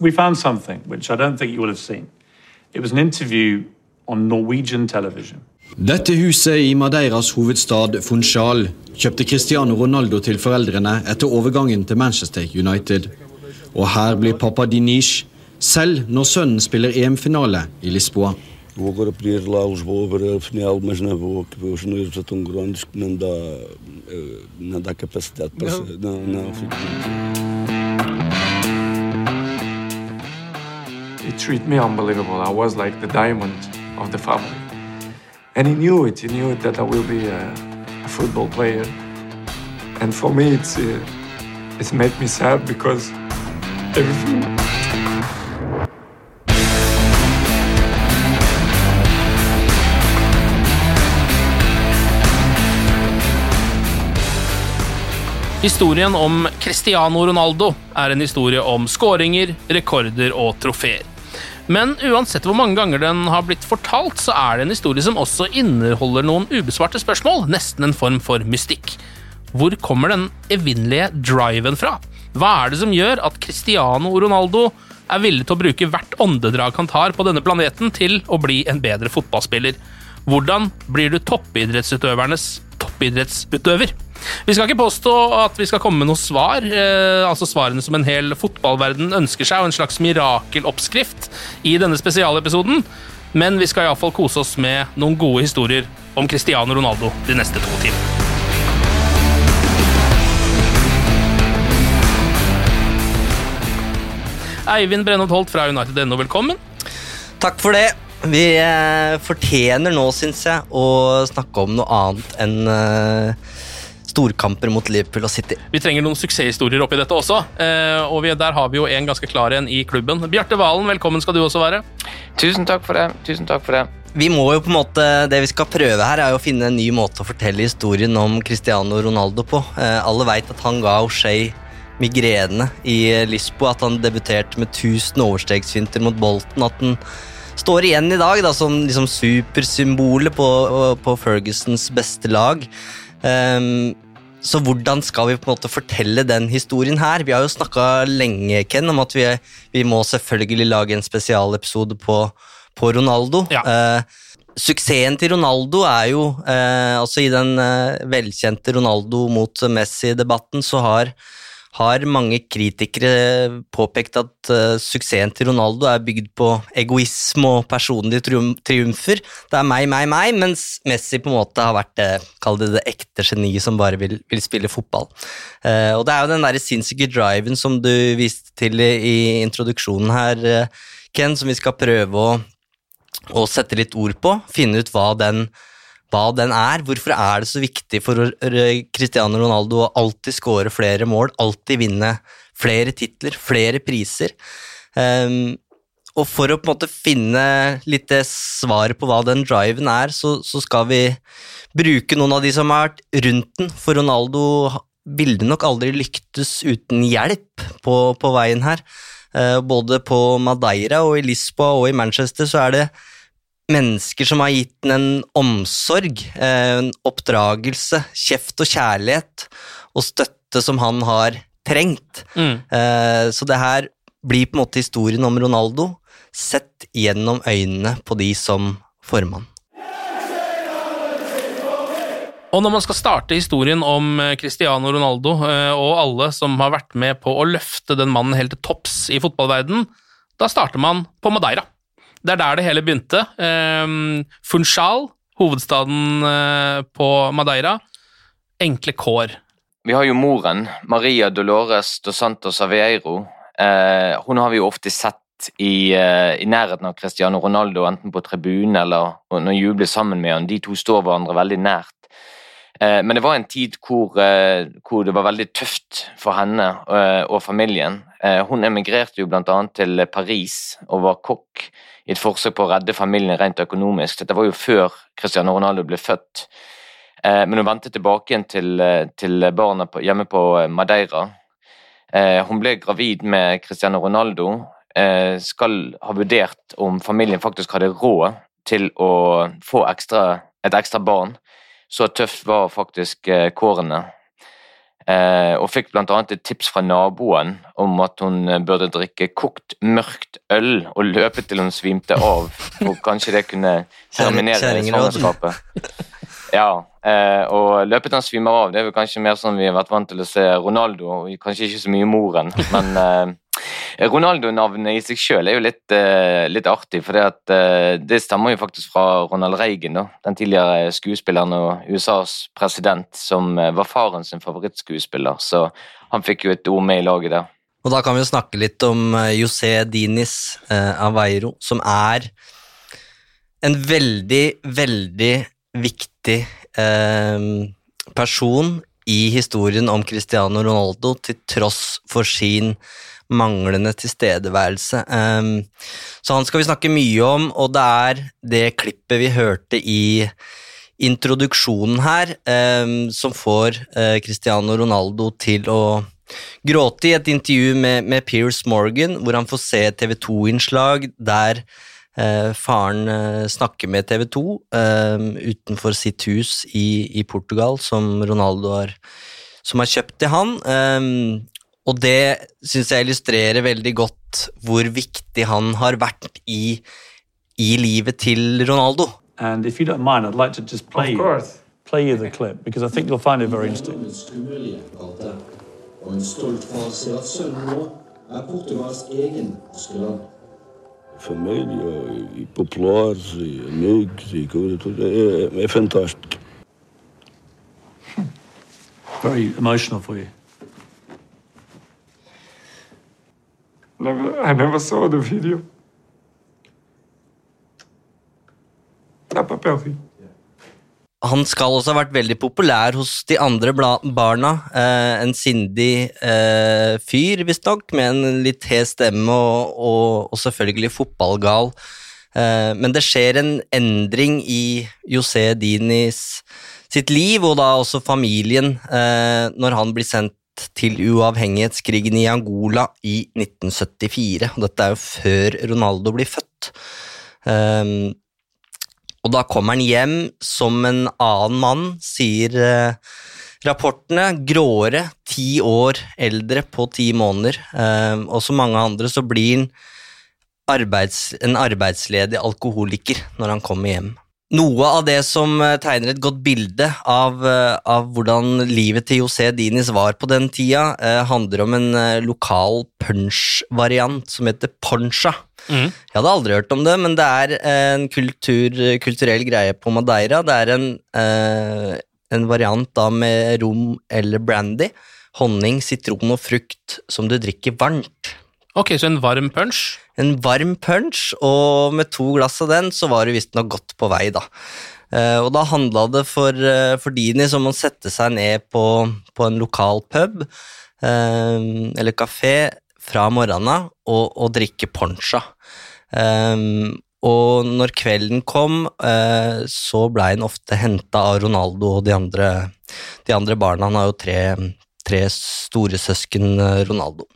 We found something which I don't think you will have seen. It was an interview on Norwegian television. Dette huset i Madeiras hovedstad Funchal kjøpte Cristiano Ronaldo til foreldrene etter overgangen til Manchester United. Og her blir pappa Dinish selv når sønnen spiller EM-finale i Lisboa. Vou He treated me unbelievable. I was like the diamond of the family. And he knew it. He knew it that I will be a, a football player. And for me, it's uh, it's made me sad because everything. Historien om Cristiano Ronaldo er en historie om skåringer, rekorder og trofeer. Men uansett hvor mange ganger den har blitt fortalt, så er det en historie som også inneholder noen ubesvarte spørsmål, nesten en form for mystikk. Hvor kommer den evinnelige driven fra? Hva er det som gjør at Cristiano Ronaldo er villig til å bruke hvert åndedrag han tar på denne planeten til å bli en bedre fotballspiller? Hvordan blir du toppidrettsutøvernes toppidrettsutøver? Vi skal ikke påstå at vi skal komme med noe svar, eh, altså svarene som en hel fotballverden ønsker seg, og en slags mirakeloppskrift i denne spesialepisoden, men vi skal iallfall kose oss med noen gode historier om Cristiano Ronaldo de neste to timene. Eivind Brennholt Holt fra United.no, velkommen. Takk for det. Vi eh, fortjener nå, syns jeg, å snakke om noe annet enn eh, storkamper mot Liverpool og City. Vi trenger noen suksesshistorier oppi dette også, eh, og vi, der har vi jo en ganske klar en i klubben. Bjarte Valen, velkommen skal du også være. Tusen takk for det. Tusen takk for det. Vi må jo på en måte, Det vi skal prøve her, er jo å finne en ny måte å fortelle historien om Cristiano Ronaldo på. Eh, alle veit at han ga O'Shay migrene i Lisboa, at han debuterte med 1000 overstegsfinter mot Bolten, at han står igjen i dag da, som liksom supersymbolet på, på Fergusons beste lag. Um, så hvordan skal vi på en måte fortelle den historien her? Vi har jo snakka lenge Ken, om at vi, vi, må selvfølgelig lage en spesialepisode på, på Ronaldo. Ja. Eh, suksessen til Ronaldo er jo eh, altså I den eh, velkjente Ronaldo mot Messi-debatten så har har mange kritikere påpekt at uh, suksessen til Ronaldo er bygd på egoisme og personlige triumfer. Det er meg, meg, meg, mens Messi på en måte har vært det, kall det det ekte geniet som bare vil, vil spille fotball. Uh, og det er jo den derre sinnssyke driven som du viste til i, i introduksjonen her, uh, Ken, som vi skal prøve å, å sette litt ord på. Finne ut hva den hva den er. Hvorfor er det så viktig for Cristiano Ronaldo å alltid skåre flere mål, alltid vinne flere titler, flere priser? Um, og for å på en måte finne litt svar på hva den driven er, så, så, skal vi bruke noen av de som har vært rundt den. For Ronaldo ville nok aldri lyktes uten hjelp på, på veien her. Uh, både på Madeira og i Lisboa og i Manchester så er det mennesker som har gitt den en omsorg, en oppdragelse, kjeft og kjærlighet og støtte som han har trengt. Mm. Så det her blir på en måte historien om Ronaldo sett gjennom øynene på de som formann. Og når man skal starte historien om Cristiano Ronaldo og alle som har vært med på å løfte den mannen helt til topps i fotballverden, da starter man på Madeira. Det er der det hele begynte. Um, Funchal, hovedstaden eh, på Madeira. Enkle kår. Vi har jo moren, Maria Dolores dos Santos Aveiro. Eh, hun har vi jo ofte sett i, eh, i, nærheten av Cristiano Ronaldo, enten på tribunen eller når hun jubler sammen med han. De to står hverandre veldig nært. Eh, men det var en tid hvor, eh, hvor, det var veldig tøft for henne eh, og familien. Hun emigrerte jo bl.a. til Paris og var kokk i et forsøk på å redde familien rent økonomisk. Dette var jo før Cristiano Ronaldo ble født. Men hun vendte tilbake igjen til, til barna hjemme på Madeira. Hun ble gravid med Cristiano Ronaldo. Skal ha vurdert om familien faktisk hadde råd til å få ekstra, et ekstra barn. Så tøft var faktisk kårene. Og fikk bl.a. et tips fra naboen om at hun burde drikke kokt, mørkt øl og løpe til hun svimte av. For kanskje det kunne terminere svangerskapet. Ja, eh, og løpet han svimer av, det er vel kanskje mer sånn vi har vært vant til å se Ronaldo, og kanskje ikke så mye moren. Men eh, Ronaldo-navnet i seg sjøl er jo litt, eh, litt artig, for det, eh, det stammer jo faktisk fra Ronald Reagan, da, den tidligere skuespilleren og USAs president, som eh, var faren sin favorittskuespiller, så han fikk jo et ord med i laget der. Og da kan vi jo snakke litt om José Dinis Aveiro, som er en veldig, veldig viktig eh, person i historien om Cristiano Ronaldo, til tross for sin manglende tilstedeværelse. Um, så han skal vi snakke mye om, og det er det klippet vi hørte i introduksjonen her, um, som får uh, Cristiano Ronaldo til å gråte i et intervju med, med Piers Morgan, hvor han får se TV 2-innslag der Eh, faren eh, snakker med TV 2 eh, utenfor sitt hus i, i, Portugal, som Ronaldo har, som har kjøpt til han. Og det syns jeg illustrerer veldig godt hvor viktig han har vært i, i livet til Ronaldo. And if you don't mind, I'd like to just play, of course. play you the clip, because I think you'll find it very interesting. Og en stolt far ser at sønnen nå er Portugals egen Askeland e e e fantástico. Very emotional for you. Never, I never saw the video. Han skal også ha vært veldig populær hos de andre barna. Eh, en sindig eh, fyr, visstnok, med en litt hes stemme og, og, og, selvfølgelig fotballgal. Eh, men det skjer en endring i José Dinis sitt liv, og da også familien, eh, når han blir sendt til uavhengighetskrigen i Angola i 1974. Dette er jo før Ronaldo blir født. Um, og da kommer han hjem som en annen mann, sier eh, rapportene. Gråere, ti år eldre på ti måneder. Eh, og som mange andre så blir han arbeids, en arbeidsledig alkoholiker når han kommer hjem. Noe av det som eh, tegner et godt bilde av, eh, av hvordan livet til José Dinis var på den tida, eh, handler om en eh, lokal punch-variant som heter poncha. Mm. Jeg hadde aldri hørt om det, men det er en kultur, kulturell greie på Madeira. Det er en, eh, en variant da med rom eller brandy, honning, sitron og frukt som du drikker varmt. Ok, Så en varm punch? En varm punch, og med to glass av den så var du visstnok godt på vei, da. Uh, og da handla det for, uh, for Dini som å sette seg ned på, på en lokal pub uh, eller kafé fra morgenen og, og, drikke poncha. Og når kvelden kom, så blei han ofte henta av Ronaldo og de andre, de andre, barna. Han har jo tre, tre storesøsken, Ronaldo.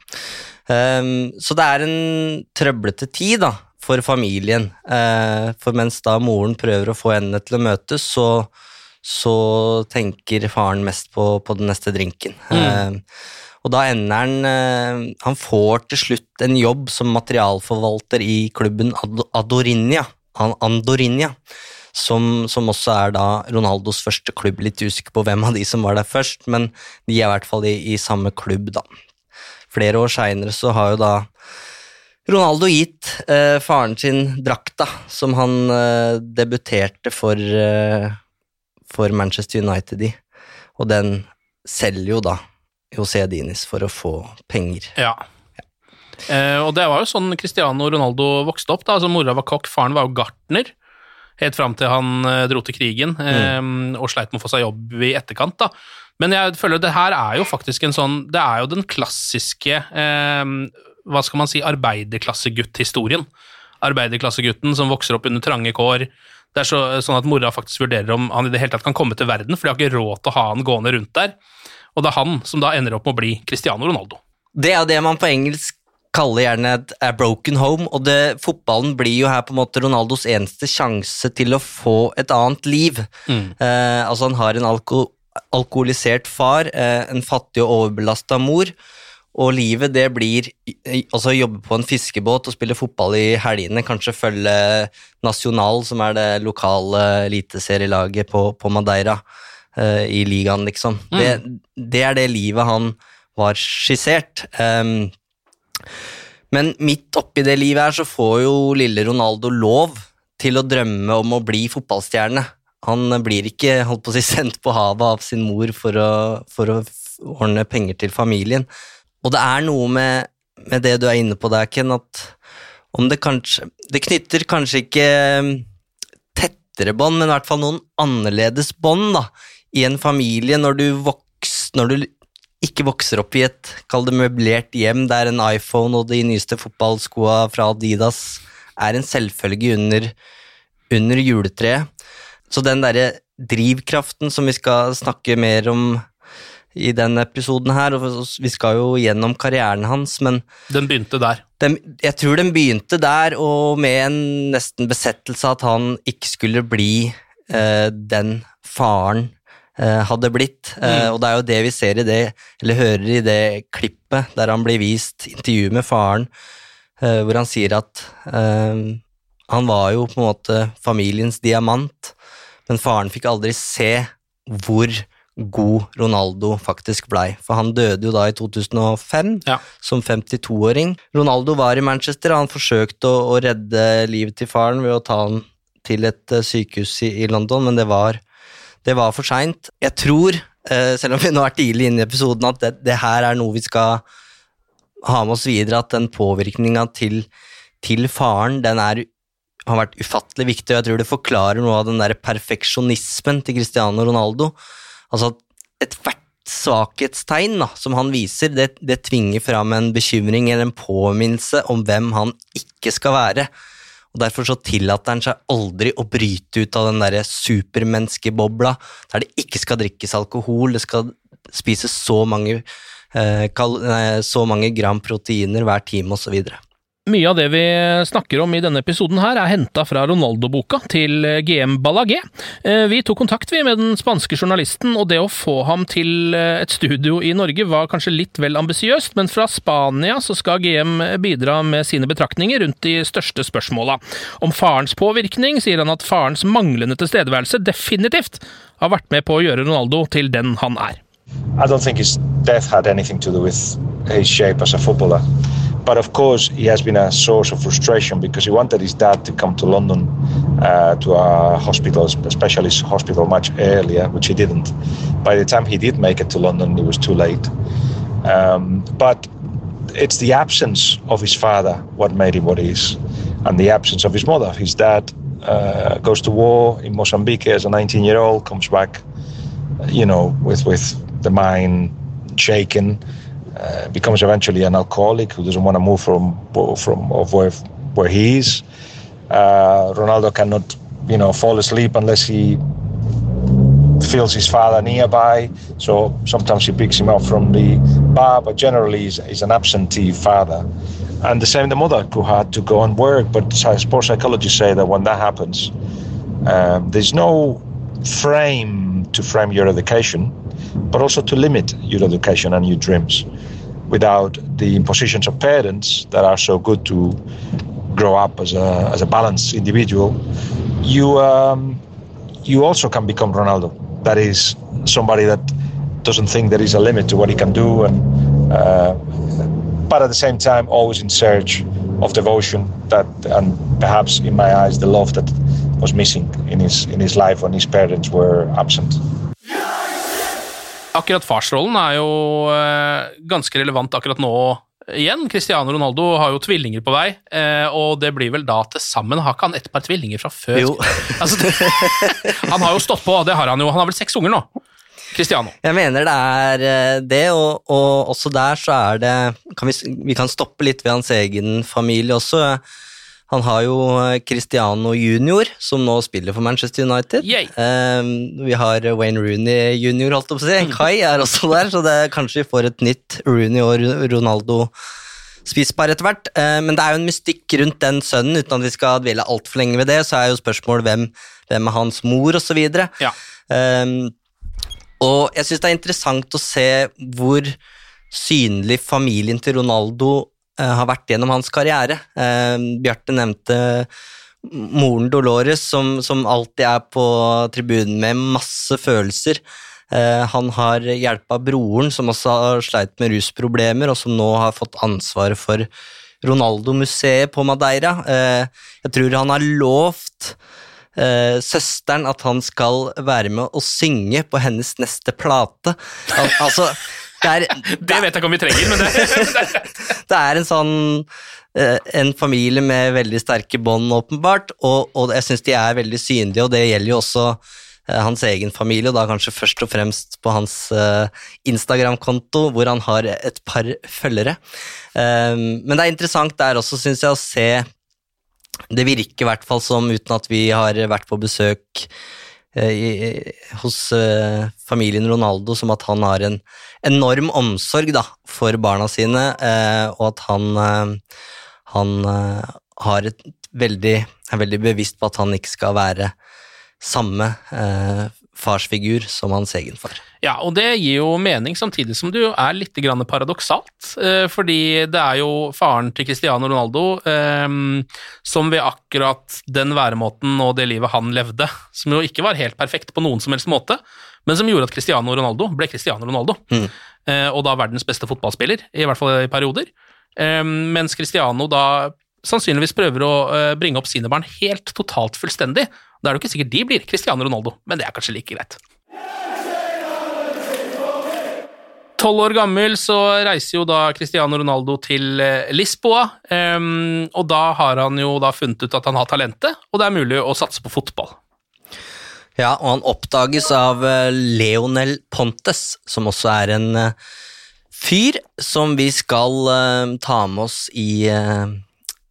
Um, så det er en trøblete tid da, for familien. Uh, for mens da moren prøver å få endene til å møtes, så, så tenker faren mest på, på den neste drinken. Mm. Og da ender han uh, Han får til slutt en jobb som materialforvalter i klubben Adorinha. Andorinha. Som, som, også er da Ronaldos første klubb. Litt usikker på hvem av de som var der først, men de er i hvert fall i, i samme klubb, da. Flere år seinere så har jo da Ronaldo gitt eh, faren sin drakta, som han eh, debuterte for, eh, for Manchester United i, og den selger jo da José Dinis for å få penger. Ja. Eh, og det var jo sånn Cristiano Ronaldo vokste opp. da, altså Mora var kokk, faren var jo gartner. Helt fram til han eh, dro til krigen eh, og sleit med å få seg jobb i etterkant. da. Men jeg føler det her er jo faktisk en sånn Det er jo den klassiske eh, hva skal man si, arbeiderklassegutt-historien. Arbeiderklassegutten som vokser opp under trange kår. Det er så, sånn at mora faktisk vurderer om han i det hele tatt kan komme til verden, for de har ikke råd til å ha han gående rundt der. Og det er han som da ender opp med å bli Cristiano Ronaldo. Det er det man på engelsk kaller gjerne et a broken home, og det, fotballen blir jo her på en måte Ronaldos eneste sjanse til å få et annet liv. Mm. Eh, altså Han har en alko alkoholisert far, eh, en fattig og overbelasta mor, og livet det blir altså jobbe på en fiskebåt og spille fotball i helgene, kanskje følge National, som er det lokale eliteserielaget på, på Madeira, uh, i ligaen, liksom. Mm. Det, det er det livet han var skissert. Um, men midt oppi det livet her så får jo lille Ronaldo lov til å drømme om å bli fotballstjerne. Han blir ikke holdt på å si, sendt på havet av sin mor for å, for å ordne penger til familien. Og det er noe med, med det du er inne på der, Ken, at om det kanskje Det knytter kanskje ikke um, tettere bånd, men i hvert fall noen annerledes bånd da, i en familie når du, voks, når du ikke vokser opp i et kall det møblert hjem der en iPhone og de nyeste fotballskoa fra Adidas er en selvfølge under, under juletreet. Så den derre drivkraften som vi skal snakke mer om i denne episoden her, og vi skal jo gjennom karrieren hans, men Den begynte der. Den, jeg tror den begynte der, og med en nesten besettelse at han ikke skulle bli eh, den faren eh, hadde blitt. Eh, Mm. og det er jo det vi ser i det, eller hører i det klippet der han blir vist intervju med faren, eh, hvor han sier at eh, han var jo på en måte familiens diamant, men faren fikk aldri se hvor god Ronaldo faktisk blei. For han døde jo da i 2005 som 52-åring. Ronaldo var i Manchester, og han forsøkte å, å redde livet til faren ved å ta han til et eh, sykehus i, i London, men det var, det var for seint. Jeg tror, eh, selv om vi nå er tidlig inne i episoden, at det, det her er noe vi skal ha med oss videre, at den påvirkninga til, til faren, den er har vært ufattelig viktig, og jeg tror det forklarer noe av den der perfeksjonismen til Cristiano Ronaldo. Altså at ethvert svakhetstegn da, som han viser, det, det tvinger fram en bekymring eller en påminnelse om hvem han ikke skal være. Og Derfor så tillater han seg aldri å bryte ut av den der supermenneskebobla der det ikke skal drikkes alkohol, det skal spises så mange, eh, så mange gram proteiner hver time osv. Mye av det vi snakker om i denne episoden her er henta fra Ronaldo-boka til GM Ballagé. Eh, Vi tok kontakt med den spanske journalisten, og det å få ham til eh, et studio i Norge var kanskje litt vel ambisiøst, men fra Spania så skal GM bidra med sine betraktninger rundt de største spørsmåla. Om farens påvirkning sier han at farens manglende tilstedeværelse definitivt har vært med på å gjøre Ronaldo til den han er. I don't think his death had anything to do with his shape as. But of course, he has been a source of frustration because he wanted his dad to come to London uh, to a hospital, a specialist hospital, much earlier, which he didn't. By the time he did make it to London, it was too late. Um, but it's the absence of his father what made him what he is, and the absence of his mother. His dad uh, goes to war in Mozambique as a 19-year-old, comes back, you know, with with the mind shaken, uh, becomes eventually an alcoholic who doesn't want to move from from of where where he is. Uh, Ronaldo cannot, you know, fall asleep unless he feels his father nearby. So sometimes he picks him up from the bar, but generally he's, he's an absentee father. And the same the mother who had to go and work. But sports psychologists say that when that happens, um, there's no frame to frame your education, but also to limit your education and your dreams without the impositions of parents that are so good to grow up as a, as a balanced individual. You, um, you also can become Ronaldo. That is somebody that doesn't think there is a limit to what he can do, and uh, but at the same time always in search of devotion that, and perhaps in my eyes, the love that was missing in his in his life when his parents were absent. Akkurat farsrollen er jo eh, ganske relevant akkurat nå igjen. Cristiano Ronaldo har jo tvillinger på vei, eh, og det blir vel da til sammen Har ikke han et par tvillinger fra før? Jo. Altså, det, han har jo stått på, det har han jo. Han har vel seks unger nå? Cristiano. Jeg mener det er eh, det, og, og også der så er det kan vi, vi kan stoppe litt ved hans egen familie også. Han har jo eh, Cristiano junior, som nå spiller for Manchester United. Um, vi har Wayne Rooney junior, holdt jeg på å si. Kai er også der, så det kanskje vi får et nytt Rooney og Ronaldo spisbar etter hvert. Uh, men det er jo en mystikk rundt den sønnen, uten at vi skal dvele altfor lenge ved det. Så er jo spørsmålet hvem, hvem er hans mor, osv. Ja. Um, og jeg syns det er interessant å se hvor synlig familien til Ronaldo har vært gjennom hans karriere. Uh, Bjarte nevnte moren Dolores, som, som, alltid er på tribunen med masse følelser. Uh, han har hjelpa broren, som også har sleit med rusproblemer, og som nå har fått ansvaret for Ronaldo-museet på Madeira. jeg tror han har lovt søsteren at han skal være med å synge på hennes neste plate. Al altså, det, er, det vet jeg ikke om vi trenger, men det, det er en sånn uh, en familie med veldig sterke bånd, åpenbart, og, og jeg syns de er veldig synlige, og det gjelder jo også uh, hans egen familie, og da kanskje først og fremst på hans Instagram-konto, hvor han har et par følgere. men det er interessant der også, syns jeg, å se det virker i hvert fall som, uten at vi har vært på besøk eh, i, hos eh, familien Ronaldo, som at han har en enorm omsorg da, for barna sine, eh, og at han, eh, han eh, har et veldig, er veldig bevisst på at han ikke skal være samme eh, farsfigur som hans egen far. Ja, og det gir jo mening, samtidig som det jo er litt paradoksalt. Eh, fordi det er jo faren til Cristiano Ronaldo eh, som ved akkurat den væremåten og det livet han levde, som jo ikke var helt perfekt på noen som helst måte, men som gjorde at Cristiano Ronaldo ble Cristiano Ronaldo. Mm. Eh, og da verdens beste fotballspiller, i hvert fall i perioder. Mens Cristiano da sannsynligvis prøver å eh, bringe opp sine barn helt totalt fullstendig. Da er det jo ikke sikkert de blir Cristiano Ronaldo, men det er kanskje like greit. Tolv år gammel så reiser jo da Cristiano Ronaldo til eh, Lisboa, um, og da har han jo da funnet ut at han har talentet, og det er mulig å satse på fotball. Ja, og han oppdages av eh, Leonel Pontes, som også er en fyr som vi skal ta med oss i,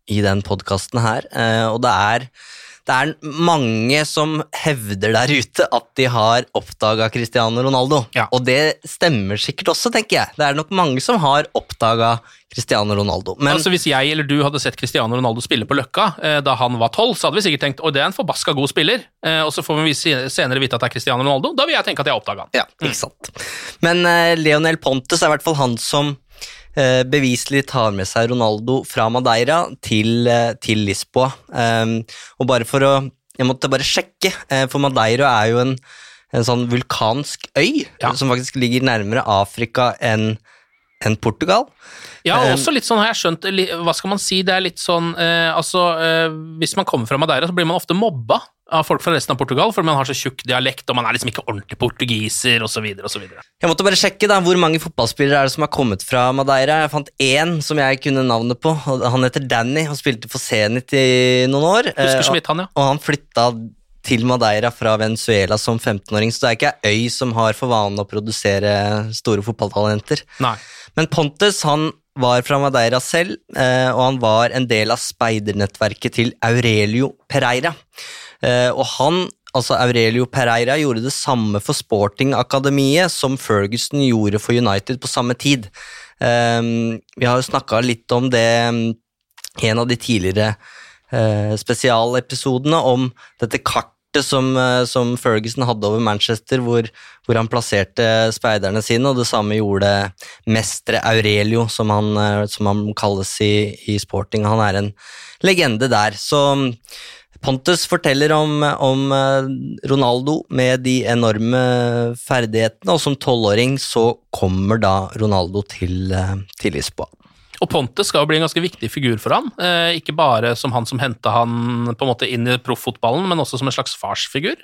i den podkasten her, og det er det er mange som hevder der ute at de har oppdaga Cristiano Ronaldo. Ja. Og det stemmer sikkert også, tenker jeg. Det er nok mange som har oppdaga Cristiano Ronaldo. Men altså Hvis jeg eller du hadde sett Cristiano Ronaldo spille på Løkka eh, da han var tolv, så hadde vi sikkert tenkt at det er en forbaska god spiller, eh, og så får vi senere vite at det er Cristiano Ronaldo. Da vil jeg tenke at jeg oppdaga han. Ja, ikke sant. Men eh, Leonel Pontes er i hvert fall han som eh, beviselig tar med seg Ronaldo fra Madeira til, eh, til Lisboa. Um, og bare for å Jeg måtte bare sjekke, eh, for Madeira er jo en, en sånn vulkansk øy Ja. som faktisk ligger nærmere Afrika enn enn Portugal. Ja, Um, også litt sånn har jeg skjønt Hva skal man si? Det er litt sånn eh, Altså, eh, hvis man kommer fra Madeira, så blir man ofte mobba av folk fra resten av Portugal, fordi man har så tjukk dialekt, og man er liksom ikke ordentlig portugiser, osv., osv. Jeg måtte bare sjekke da, hvor mange fotballspillere er det som har kommet fra Madeira. Jeg fant én som jeg kunne navnet på. Han heter Danny og spilte for Zenit i noen år. Husker Eh, så vidt han, ja. Og han flytta til Madeira fra Venezuela som 15-åring, så det er ikke ei øy som har for vane å produsere store fotballtalenter. Nei. Men Pontes han var fra Madeira selv, eh, og han var en del av speidernettverket til Aurelio Pereira. Eh, og han, altså Aurelio Pereira, gjorde det samme for Sporting-akademiet som Ferguson gjorde for United på samme tid. Eh, vi har jo snakka litt om det mm, i en av de tidligere eh, spesialepisodene, om dette kartet som, som Ferguson hadde over Manchester, hvor, hvor han plasserte speiderne sine, og det samme gjorde mestre Aurelio, som han, som han kalles i, i sporting. Han er en legende der. Så mm, Pontus forteller om, om eh, Ronaldo med de enorme ferdighetene, og som tolvåring så kommer da Ronaldo til, eh, til Lisboa. Og Ponte skal jo bli en ganske viktig figur for han. Eh, ikke bare som han som henta han på en måte inn i profffotballen, men også som en slags farsfigur.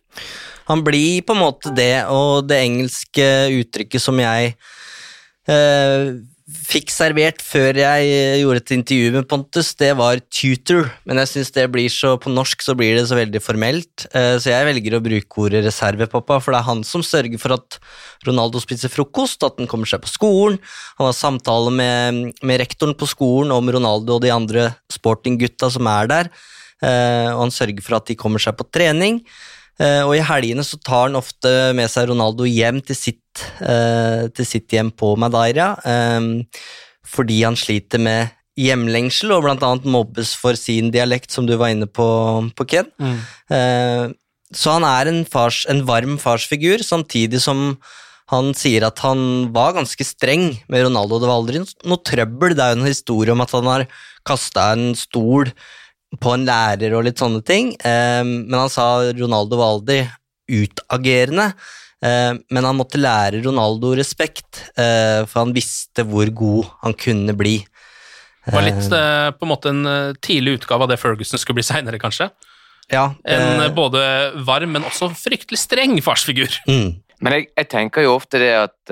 Han blir på en måte det, og det engelske uttrykket som jeg eh, fikk servert før jeg eh, gjorde et intervju med Pontus, det var tutor, men jeg syns det blir så på norsk så blir det så veldig formelt, eh, så jeg velger å bruke ordet reservepappa, for det er han som sørger for at Ronaldo spiser frokost, at han kommer seg på skolen, han har samtale med, med rektoren på skolen om Ronaldo og de andre sportinggutta som er der, eh, og han sørger for at de kommer seg på trening. Og i helgene så tar han ofte med seg Ronaldo hjem til sitt Eh, til sitt hjem på Madeira eh, fordi han sliter med hjemlengsel og blant annet mobbes for sin dialekt, som du var inne på, på Ken. Mm. Eh, så han er en, fars, en varm farsfigur, samtidig som han sier at han var ganske streng med Ronaldo. Det var aldri noe trøbbel. Det er jo en historie om at han har kasta en stol på en lærer og litt sånne ting, men han sa Ronaldo var aldri utagerende. Eh, men han måtte lære Ronaldo respekt, eh, for han visste hvor god han kunne bli. Det var litt eh, på en måte en tidlig utgave av det Ferguson skulle bli seinere, kanskje? Ja, en både varm, men også fryktelig streng farsfigur. Mm. Men jeg, jeg, tenker jo ofte det at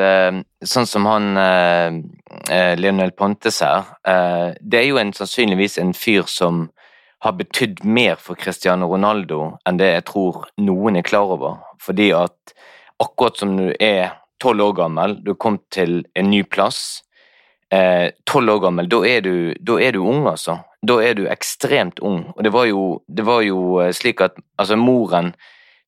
sånn som han eh, Lionel Pontes her, det er jo en, sannsynligvis en fyr som har betydd mer for Cristiano Ronaldo enn det jeg tror noen er klar over. Fordi at akkurat som du er tolv år gammel, du kom til en ny plass. Eh, tolv eh, år gammel, da er, du, da er, du, ung, altså. Da er du ekstremt ung. Og det var jo, det var jo eh, slik at altså, moren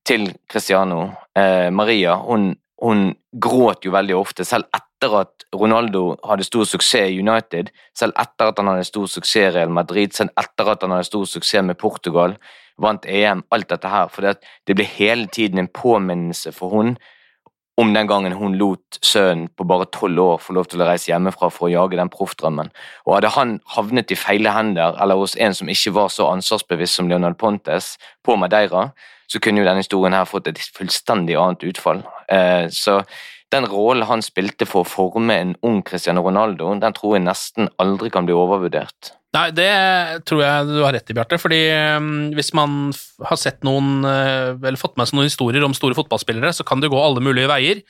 til Cristiano, eh, Maria, hun, hun, gråt jo veldig ofte, selv etter at Ronaldo hadde stor suksess i United, selv etter at han hadde stor suksess i Real Madrid, selv etter at han hadde stor suksess med Portugal, vant EM, alt dette her. For det, det ble hele tiden en påminnelse for hun om den gangen hun lot sønnen på bare tolv år få lov til å reise hjemmefra for å jage den proffdrømmen. Og hadde han havnet i feile hender, eller hos en som ikke var så ansvarsbevisst som Leonel Pontes på Madeira, så kunne jo denne historien her fått et fullstendig annet utfall. Eh, så den rollen han spilte for å forme en ung Cristiano Ronaldo, den tror jeg nesten aldri kan bli overvurdert. Nei, det tror jeg du har rett i, Bjarte. fordi um, hvis man har sett noen, uh, eller fått med seg noen historier om store fotballspillere, så kan det gå alle mulige veier.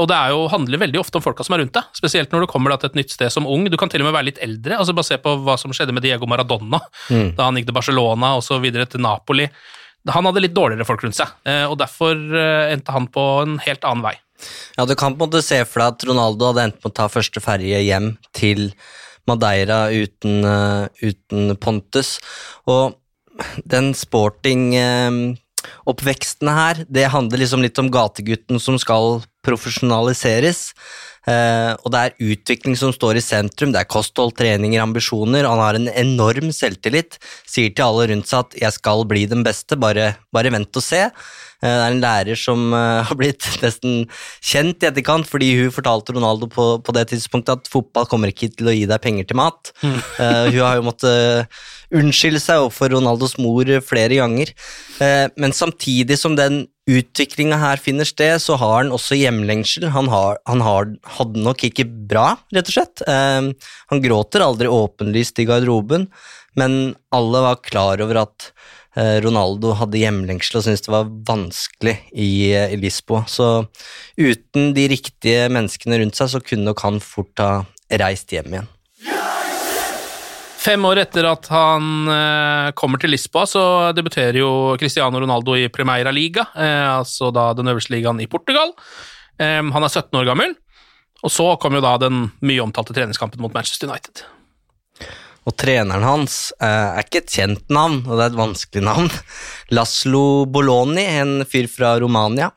Og det jo, handler veldig ofte om folka som er rundt deg, spesielt når du kommer til et nytt sted som ung. Du kan til og med være litt eldre. altså Bare se på hva som skjedde med Diego Maradona mm. da han gikk til Barcelona og så videre til Napoli. Han hadde litt dårligere folk rundt seg, uh, og derfor uh, endte han på en helt annen vei. Ja, Du kan på en måte se for deg at Ronaldo hadde endt med å ta første ferje hjem til Madeira uten, uh, uten Pontus. Og den sporting uh, oppveksten her, det handler liksom litt om gategutten som skal profesjonaliseres. Uh, og det er utvikling som står i sentrum. Det er kosthold, treninger, ambisjoner. Han har en enorm selvtillit. Sier til alle rundt seg at 'jeg skal bli den beste', bare, bare vent og se. Eh, det er en lærer som eh, har blitt nesten kjent i etterkant fordi hun fortalte Ronaldo på, på det tidspunktet at fotball kommer ikke til å gi deg penger til mat. Mm. Uh, hun har jo måttet unnskylde seg overfor Ronaldos mor flere ganger. Men samtidig som den utviklinga her finner sted, så har han også hjemlengsel. Han, har, han har, hadde nok ikke bra, rett og slett. Han gråter aldri åpenlyst i garderoben, men alle var klar over at Eh, Ronaldo hadde hjemlengsel og syntes det var vanskelig i, eh, i, Lisboa. Så uten de riktige menneskene rundt seg, så kunne nok han fort ha reist hjem igjen. Fem år etter at han eh, kommer til Lisboa, så debuterer jo Cristiano Ronaldo i Primeira Liga, altså da den øverste ligaen i Portugal. han er 17 år gammel, og så kom jo da den mye omtalte treningskampen mot Manchester United. Og treneren hans eh, er ikke et kjent navn, og det er et vanskelig navn. Laslo Boloni, en fyr fra Romania,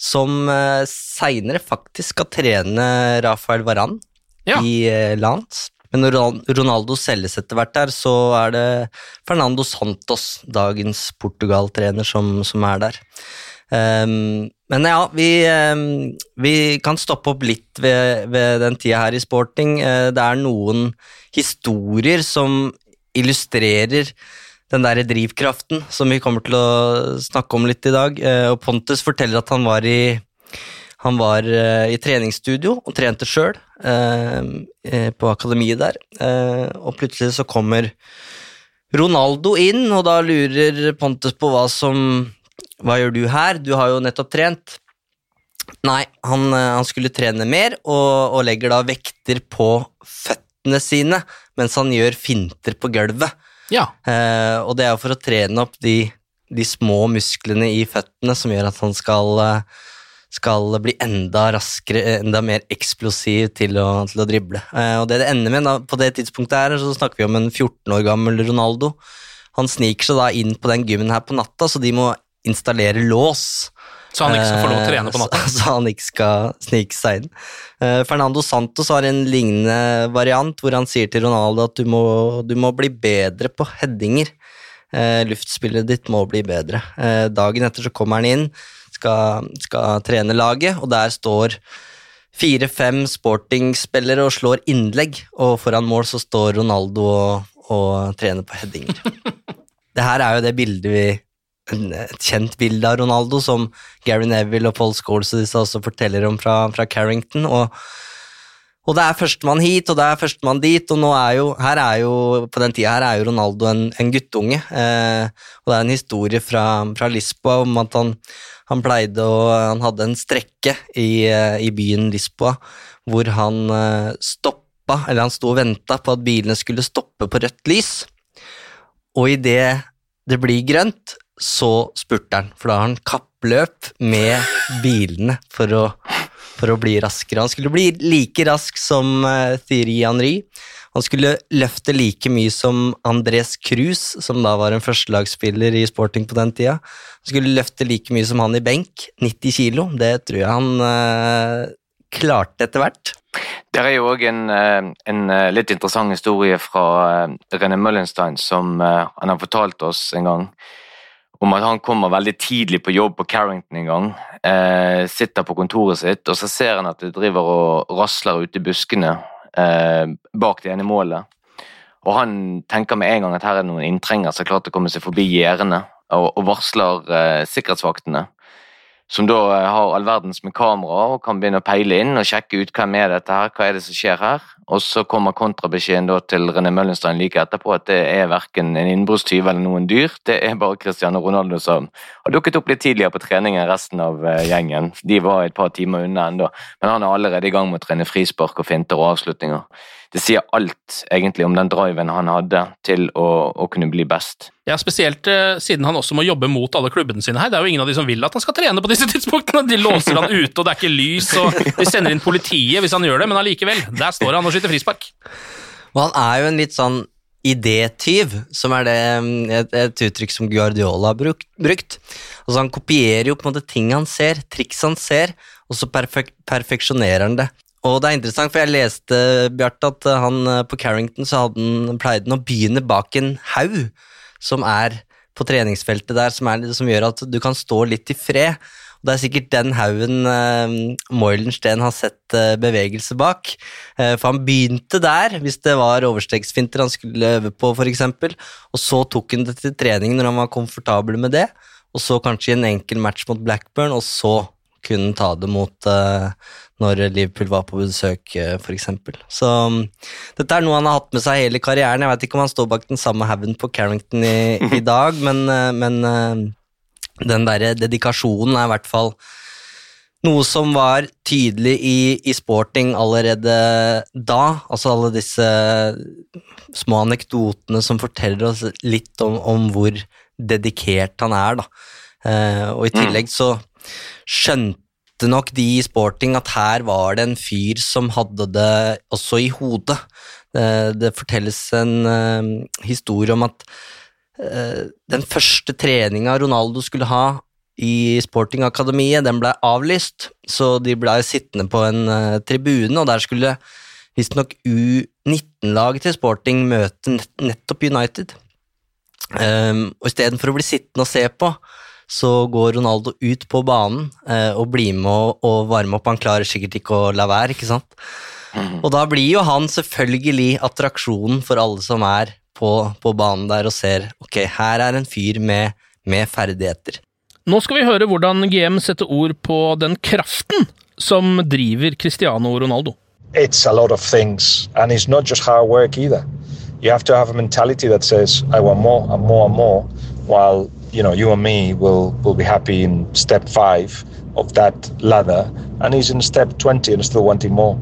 som eh, seinere faktisk skal trene Rafael Varan ja. i eh, Lance. Men når Ronaldo selges etter hvert der, så er det Fernando Santos, dagens Portugal-trener, som, som, er der. Um, men ja, vi, um, vi, kan stoppe opp litt ved, ved den tida her i sporting. Uh, det er noen historier som illustrerer den der drivkraften som vi kommer til å snakke om litt i dag. Uh, og Pontus forteller at han var i Han var eh, i treningsstudio og trente sjøl på akademiet der, og plutselig så kommer Ronaldo inn, og da lurer Pontus på hva som Hva gjør du her? Du har jo nettopp trent. Nei, han, han skulle trene mer, og, og legger da vekter på føttene sine mens han gjør finter på gulvet. Ja. Eh, og det er jo for å trene opp de, de, små musklene i føttene som gjør at han skal, skal bli enda raskere, enda mer eksplosiv til å, til å drible. Eh, og det det ender med da, på det tidspunktet her, så snakker vi om en 14 år gammel Ronaldo. Han sniker seg da inn på den gymmen her på natta, så de må installere lås. Så han ikke skal få lov å trene på natta? Så, han ikke skal snike seg inn. Uh, Fernando Santos har en lignende variant hvor han sier til Ronaldo at du må, du må bli bedre på headinger. Uh, luftspillet ditt må bli bedre. Dagen etter så kommer han inn, skal, skal trene laget, og der står fire-fem sportingspillere og slår innlegg, og foran mål så står Ronaldo og, og trener på headinger. det her er jo det bildet vi et kjent bilde av Ronaldo, som Gary Neville og Paul Scholes og disse også forteller om fra, fra Carrington. Og, og, det er førstemann hit, og det er førstemann dit, og nå er jo, her er jo, på den tida her er jo Ronaldo en, en guttunge. Eh, og det er en historie fra, fra Lisboa om at han, han pleide å Han hadde en strekke i, eh, i byen Lisboa hvor han eh, stoppa, eller han sto og venta på at bilene skulle stoppe på rødt lys, og idet det blir grønt, så spurter han, for da har han kappløp med bilene for å, for å, bli raskere. Han skulle bli like rask som uh, Thierry Henry. Han skulle løfte like mye som Andres Cruz, som da var en førstelagsspiller i sporting på den tida. Han skulle løfte like mye som han i benk, 90 kilo. Det tror jeg han uh, klarte etter hvert. Det er jo òg en, eh, en, litt interessant historie fra René Møllenstein som han har fortalt oss en gang om at han kommer veldig tidlig på jobb på Carrington en gang. Eh, sitter på kontoret sitt, og så ser han at det driver og rasler ute i buskene eh, bak det ene målet. Og han tenker med en gang at her er det noen inntrengere som har klart å komme seg forbi gjerdene, og, og, varsler eh, sikkerhetsvaktene. Som da eh, har all verdens med kamera og kan begynne å peile inn og sjekke ut hvem er dette her, hva er det som skjer her. Og så kommer kontrabeskjeden da til René Møllenstein like etterpå at det er verken en innbruddstyv eller noen dyr, det er bare Cristiano Ronaldo som har dukket opp litt tidligere på trening enn resten av uh, gjengen. De var et par timer unna ennå, men han er allerede i gang med å trene frispark og finter og avslutninger. Det sier alt egentlig om den driven han hadde til å, å kunne bli best. Ja, Spesielt eh, siden han også må jobbe mot alle klubbene sine her. Det er jo ingen av de som vil at han skal trene på disse tidspunktene. De låser han ute, og det er ikke lys, og de sender inn politiet hvis han gjør det, men allikevel, der står han og skyter frispark. Og han er jo en litt sånn idétyv, som er det, et, et, uttrykk som Guardiola har brukt. brukt. Altså Han kopierer jo på en måte ting han ser, triks han ser, og så perfek perfeksjonerer han det. Og det er interessant, for jeg leste Bjarte, at han på Carrington så han, pleide han å begynne bak en haug som er på treningsfeltet der, som, er, som gjør at du kan stå litt i fred. Og Det er sikkert den haugen eh, Moilensten har sett eh, bevegelse bak. Eh, for han begynte der, hvis det var overstegsfinter han skulle øve på, f.eks. Og så tok han det til trening når han var komfortabel med det. Og så kanskje i en enkel match mot Blackburn, og så kunne ta det mot uh, når Liverpool var på besøk, uh, f.eks. Så um, dette er noe han har hatt med seg hele karrieren. Jeg vet ikke om han står bak den samme haugen på Carrington i, i dag, men, uh, men den derre dedikasjonen er i hvert fall noe som var tydelig i, i, sporting allerede da. Altså alle disse små anekdotene som forteller oss litt om, om hvor dedikert han er, da. Eh, og i mm. tillegg så skjønte nok de i sporting at her var det en fyr som hadde det også i hodet. Det, eh, fortelles en uh, historie om at Eh, den første treninga Ronaldo skulle ha i Sportingakademiet, den ble avlyst, så de ble sittende på en uh, tribune, og der skulle visstnok U19-laget til Sporting møte nettopp United. Um, og Istedenfor å bli sittende og se på, så går Ronaldo ut på banen eh, og blir med og, og varme opp. Han klarer sikkert ikke å la være, ikke sant? Mm. Og da blir jo han selvfølgelig attraksjonen for alle som er på, på, banen der og ser ok, her er en fyr med, med ferdigheter. Nå skal vi høre hvordan GM setter ord på den kraften som driver Cristiano Ronaldo? It's a lot of things, and it's not just hard work either. You have to have a mentality that says, "I want more and more and more," while you know you and me will will be happy in step five of that ladder, and he's in step twenty and still wanting more.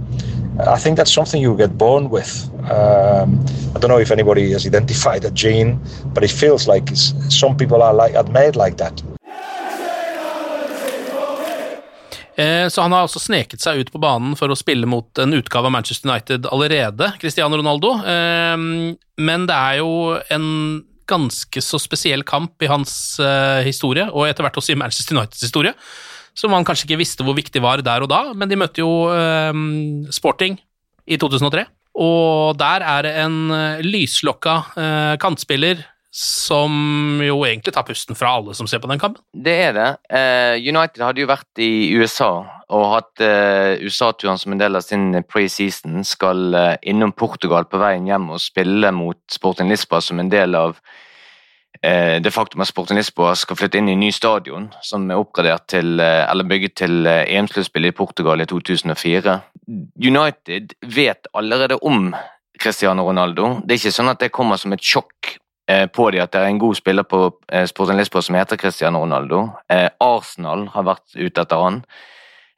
I think that's something you get born with. Um, I don't know if anybody has identified a gene, but it feels like some people are like are made like that. Eh, Så han har altså sneket seg ut på banen for å spille mot en utgave av Manchester United allerede, Cristiano Ronaldo. Eh, Men det er jo en ganske så spesiell kamp i hans uh, historie, og etter hvert også i Manchester Uniteds historie, som man kanskje ikke visste hvor viktig var der og da, men de møtte jo uh, Sporting i 2003. Og der er det en eh, lyslokka eh, kantspiller som jo egentlig tar pusten fra alle som ser på den kampen. Det er det. Eh, United hadde jo vært i USA og hatt eh, USA-turen som en del av sin preseason. Skal eh, innom Portugal på veien hjem og spille mot Sporting Lisboa som en del av det faktum at Sporting Lisboa skal flytte inn i en ny stadion som er oppgradert til, eller bygget til EM-sluttspillet i Portugal i 2004. United vet allerede om Cristiano Ronaldo. Det er ikke sånn at det kommer som et sjokk på de at det er en god spiller på eh, Sporting Lisboa som heter Cristiano Ronaldo. Eh, Arsenal har vært ute etter han.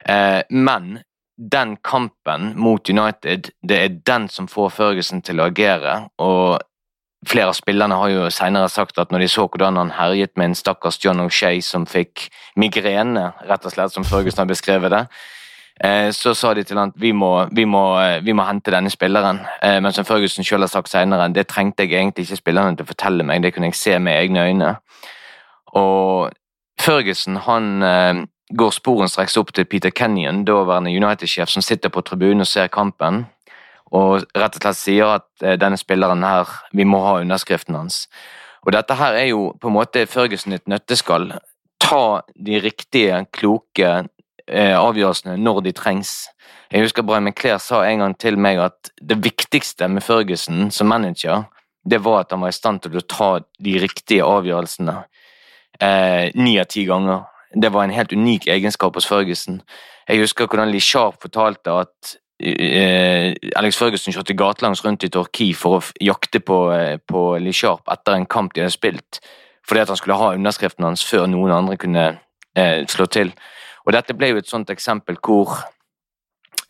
Eh, men den kampen mot United, det er den som får Ferguson til å agere. og Flere av spillerne har jo senere sagt at når de så hvordan han herjet med en stakkars John O'Shay som fikk migrene, rett og slett, som Ferguson har beskrevet det, eh, så sa de til han vi må, vi må, eh, vi må hente denne spilleren. Eh, Men som Ferguson selv har sagt senere, det trengte jeg egentlig ikke spillerne til å fortelle meg, det kunne jeg se med egne øyne. Og Ferguson han eh, går sporenstreks opp til Peter Kenyon, daværende United-sjef, som sitter på tribunen og ser kampen, og rett og slett sier at eh, denne spilleren her, vi må ha underskriften hans. Og dette her er jo på en måte Ferguson et nøtteskall. Ta de riktige, kloke eh, avgjørelsene når de trengs. Jeg husker Brian McClair sa en gang til meg at det viktigste med Ferguson som manager, det var at han var i stand til å ta de riktige avgjørelsene eh, ni av ti ganger. Det var en helt unik egenskap hos Ferguson. Jeg husker hvordan Lee Sharp fortalte at eh, Alex Ferguson kjørte gatelangs rundt i Torki for å jakte på, eh, på Lee Sharp etter en kamp de hadde spilt, fordi at han skulle ha underskriften hans før noen andre kunne eh, slå til. Og dette ble jo et sånt eksempel hvor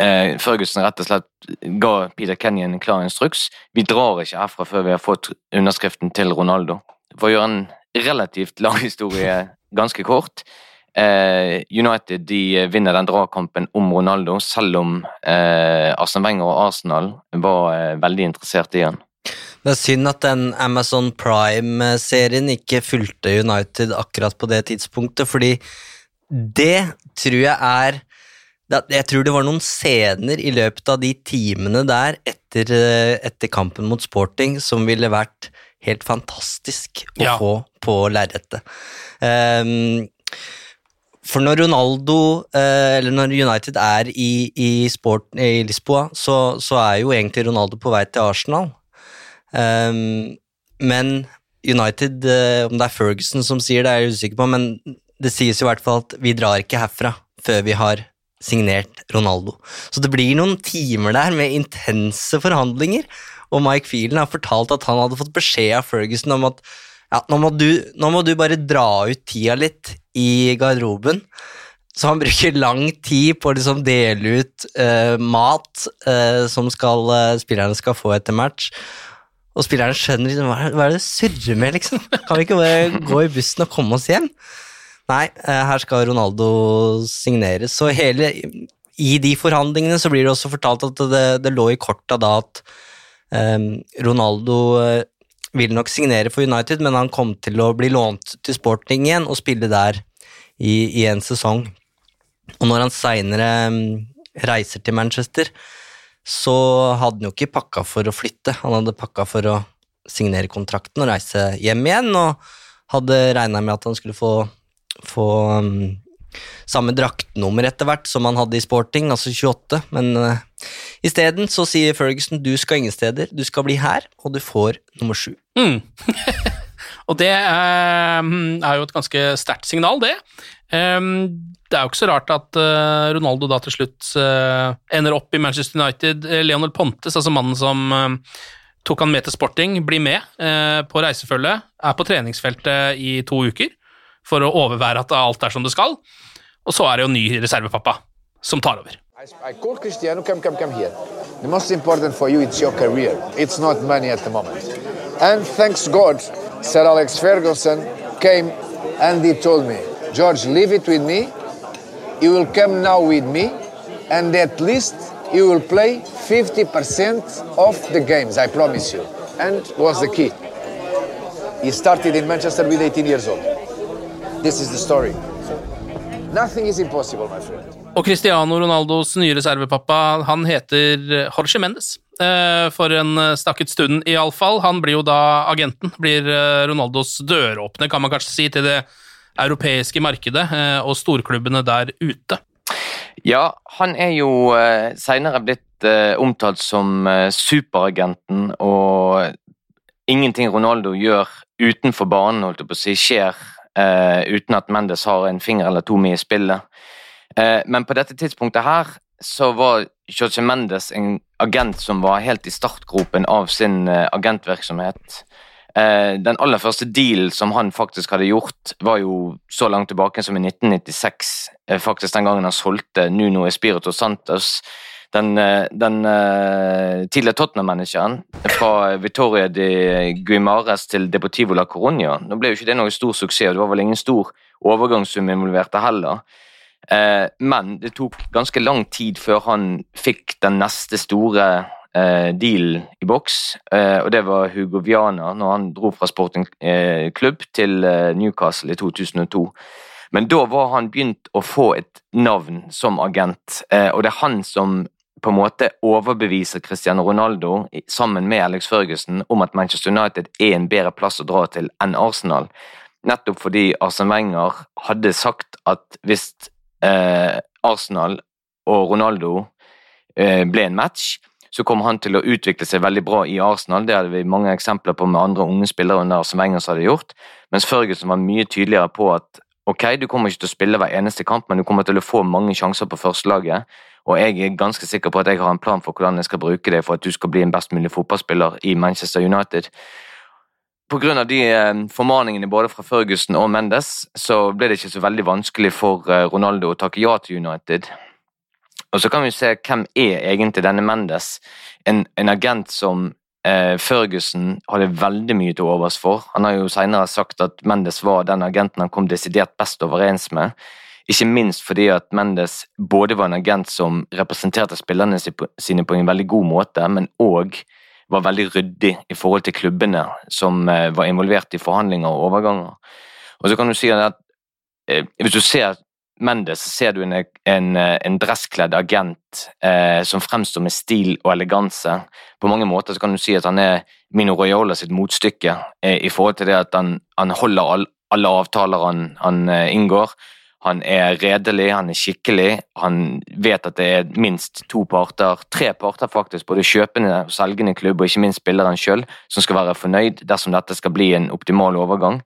eh, Ferguson rett og slett ga Peter Kenyon en klar instruks. Vi drar ikke herfra før vi har fått underskriften til Ronaldo. For å gjøre en relativt lang historie ganske kort. Eh, United de vinner den dragkampen om Ronaldo, selv om eh, Arsene Wenger og Arsenal var eh, veldig interessert i han. Det er synd at den Amazon Prime-serien ikke fulgte United akkurat på det tidspunktet, fordi det tror jeg er Jeg tror det var noen scener i løpet av de timene der etter, eh, etter kampen mot Sporting som ville vært helt fantastisk å Ja. få på lerretet. Um, for når Ronaldo, eh, eller når United er i, i, sport, i Lisboa, så, så er jo egentlig Ronaldo på vei til Arsenal. Um, men United, eh, om det er Ferguson som sier det, er jeg usikker på, men det sies jo i hvert fall at vi drar ikke herfra før vi har signert Ronaldo. Så det blir noen timer der med intense forhandlinger, og Mike Feelen har fortalt at han hadde fått beskjed av Ferguson om at ja, nå må du, nå må du bare dra ut tida litt i garderoben. Så han bruker lang tid på å liksom dele ut uh, mat uh, som skal, uh, spillerne skal få etter match. Og spillerne skjønner liksom, hva, hva er det du surrer med, liksom? Kan vi ikke bare gå i bussen og komme oss hjem? Nei, eh, her skal Ronaldo signeres. Så hele, i de forhandlingene så blir det også fortalt at det, det lå i korta da at um, Ronaldo eh, ville nok signere for United, men han kom til å bli lånt til Sporting igjen og spille der i, i en sesong. Og når han seinere reiser til Manchester, så hadde han jo ikke pakka for å flytte. Han hadde pakka for å signere kontrakten og reise hjem igjen, og hadde regna med at han skulle få, få um, samme draktnummer etter hvert som han hadde i Sporting, altså 28, men uh, isteden så sier Ferguson du skal ingen steder, du skal bli her, og du får nummer sju. Mm. Og det eh, er jo et ganske sterkt signal, det. Um, det er jo ikke så rart at uh, Ronaldo da til slutt uh, ender opp i Manchester United. Leonel Pontes, altså mannen som uh, tok han med til sporting, blir med på reisefølget, er på treningsfeltet i to uker for å overvære at alt er som det skal, og så er det jo ny reservepappa som tar over. I called Cristiano, come, come, come here. The most for you is your career. It's not money at the moment. And thanks God, Sir Alex Ferguson came and he told me, George, leave it with me. You will come now with me, and at least you will play 50% of the games, I promise you. And was the key. He started in Manchester with 18 years old. This is the story. Nothing is impossible, my friend. Og Cristiano Ronaldos nye reservepappa, han heter Jorge Mendes. Eh, for en stakket stund, iallfall. Han blir jo da agenten. Blir eh, Ronaldos døråpner, kan man kanskje si, til det europeiske markedet eh, og storklubbene der ute. Ja, han er jo seinere blitt omtalt som superagenten, og ingenting Ronaldo gjør utenfor banen, holdt jeg på å si, skjer uten at Mendes har en finger eller to med i spillet. Eh, men på dette tidspunktet her så var Jorge Mendes en agent som var helt i startgropen av sin eh, agentvirksomhet. Eh, den aller første dealen som han faktisk hadde gjort, var jo så langt tilbake som i 1996. Faktisk den gangen han solgte Nuno Espirito Santos. Den, den tidligere Tottenham-manageren fra Victoria de Guimares til Deportivo la Coronia. Nå ble jo ikke det noe stor suksess, og det var vel ingen stor overgangssum involvert heller. Uh, men det tok ganske lang tid før han fikk den neste store uh, dealen i boks, uh, og det var Hugo Viana når han dro fra Sporting eh, klubb til eh, Newcastle i 2002. Men da var han begynt å få et navn som agent, eh, og det er han som på en måte overbeviser Cristiano Ronaldo sammen med Alex Ferguson om at Manchester United er en bedre plass å dra til enn Arsenal. Nettopp fordi Arsen Wenger hadde sagt at hvis eh, Arsenal og Ronaldo eh, ble en match, så kom han til å utvikle seg veldig bra i Arsenal. Det hadde vi mange eksempler på med andre unge spillere under Arsen Wenger som hadde gjort. Mens Førgussen var mye tydeligere på at ok, du kommer ikke til å spille hver eneste kamp, men du kommer til å få mange sjanser på førstelaget. Og jeg er ganske sikker på at jeg har en plan for hvordan jeg skal bruke det for at du skal bli en best mulig fotballspiller i Manchester United. På grunn av de eh, formaningene både fra Ferguson og Mendes, så ble det ikke så veldig vanskelig for eh, Ronaldo å takke ja til United. Og så kan vi se hvem er egentlig denne Mendes. En, en agent som eh, Ferguson hadde veldig mye til overs for. Han har jo senere sagt at Mendes var den agenten han kom desidert best overens med. Ikke minst fordi at Mendes både var en agent som representerte spillerne sine på en veldig god måte, men òg var veldig ryddig i forhold til klubbene som eh, var involvert i forhandlinger og overganger. Og så kan du si at eh, Hvis du ser Mendes, ser du en, en, en dresskledd agent eh, som fremstår med stil og eleganse. På mange måter kan du si at han er Mino Royola sitt motstykke eh, i forhold til det at han, han holder all, alle avtaler han, han eh, inngår. Han er redelig, han er skikkelig. Han vet at det er minst to parter, tre parter faktisk, både kjøpende og selgende klubb, og ikke minst spilleren sjøl, som skal være fornøyd dersom dette skal bli en optimal overgang.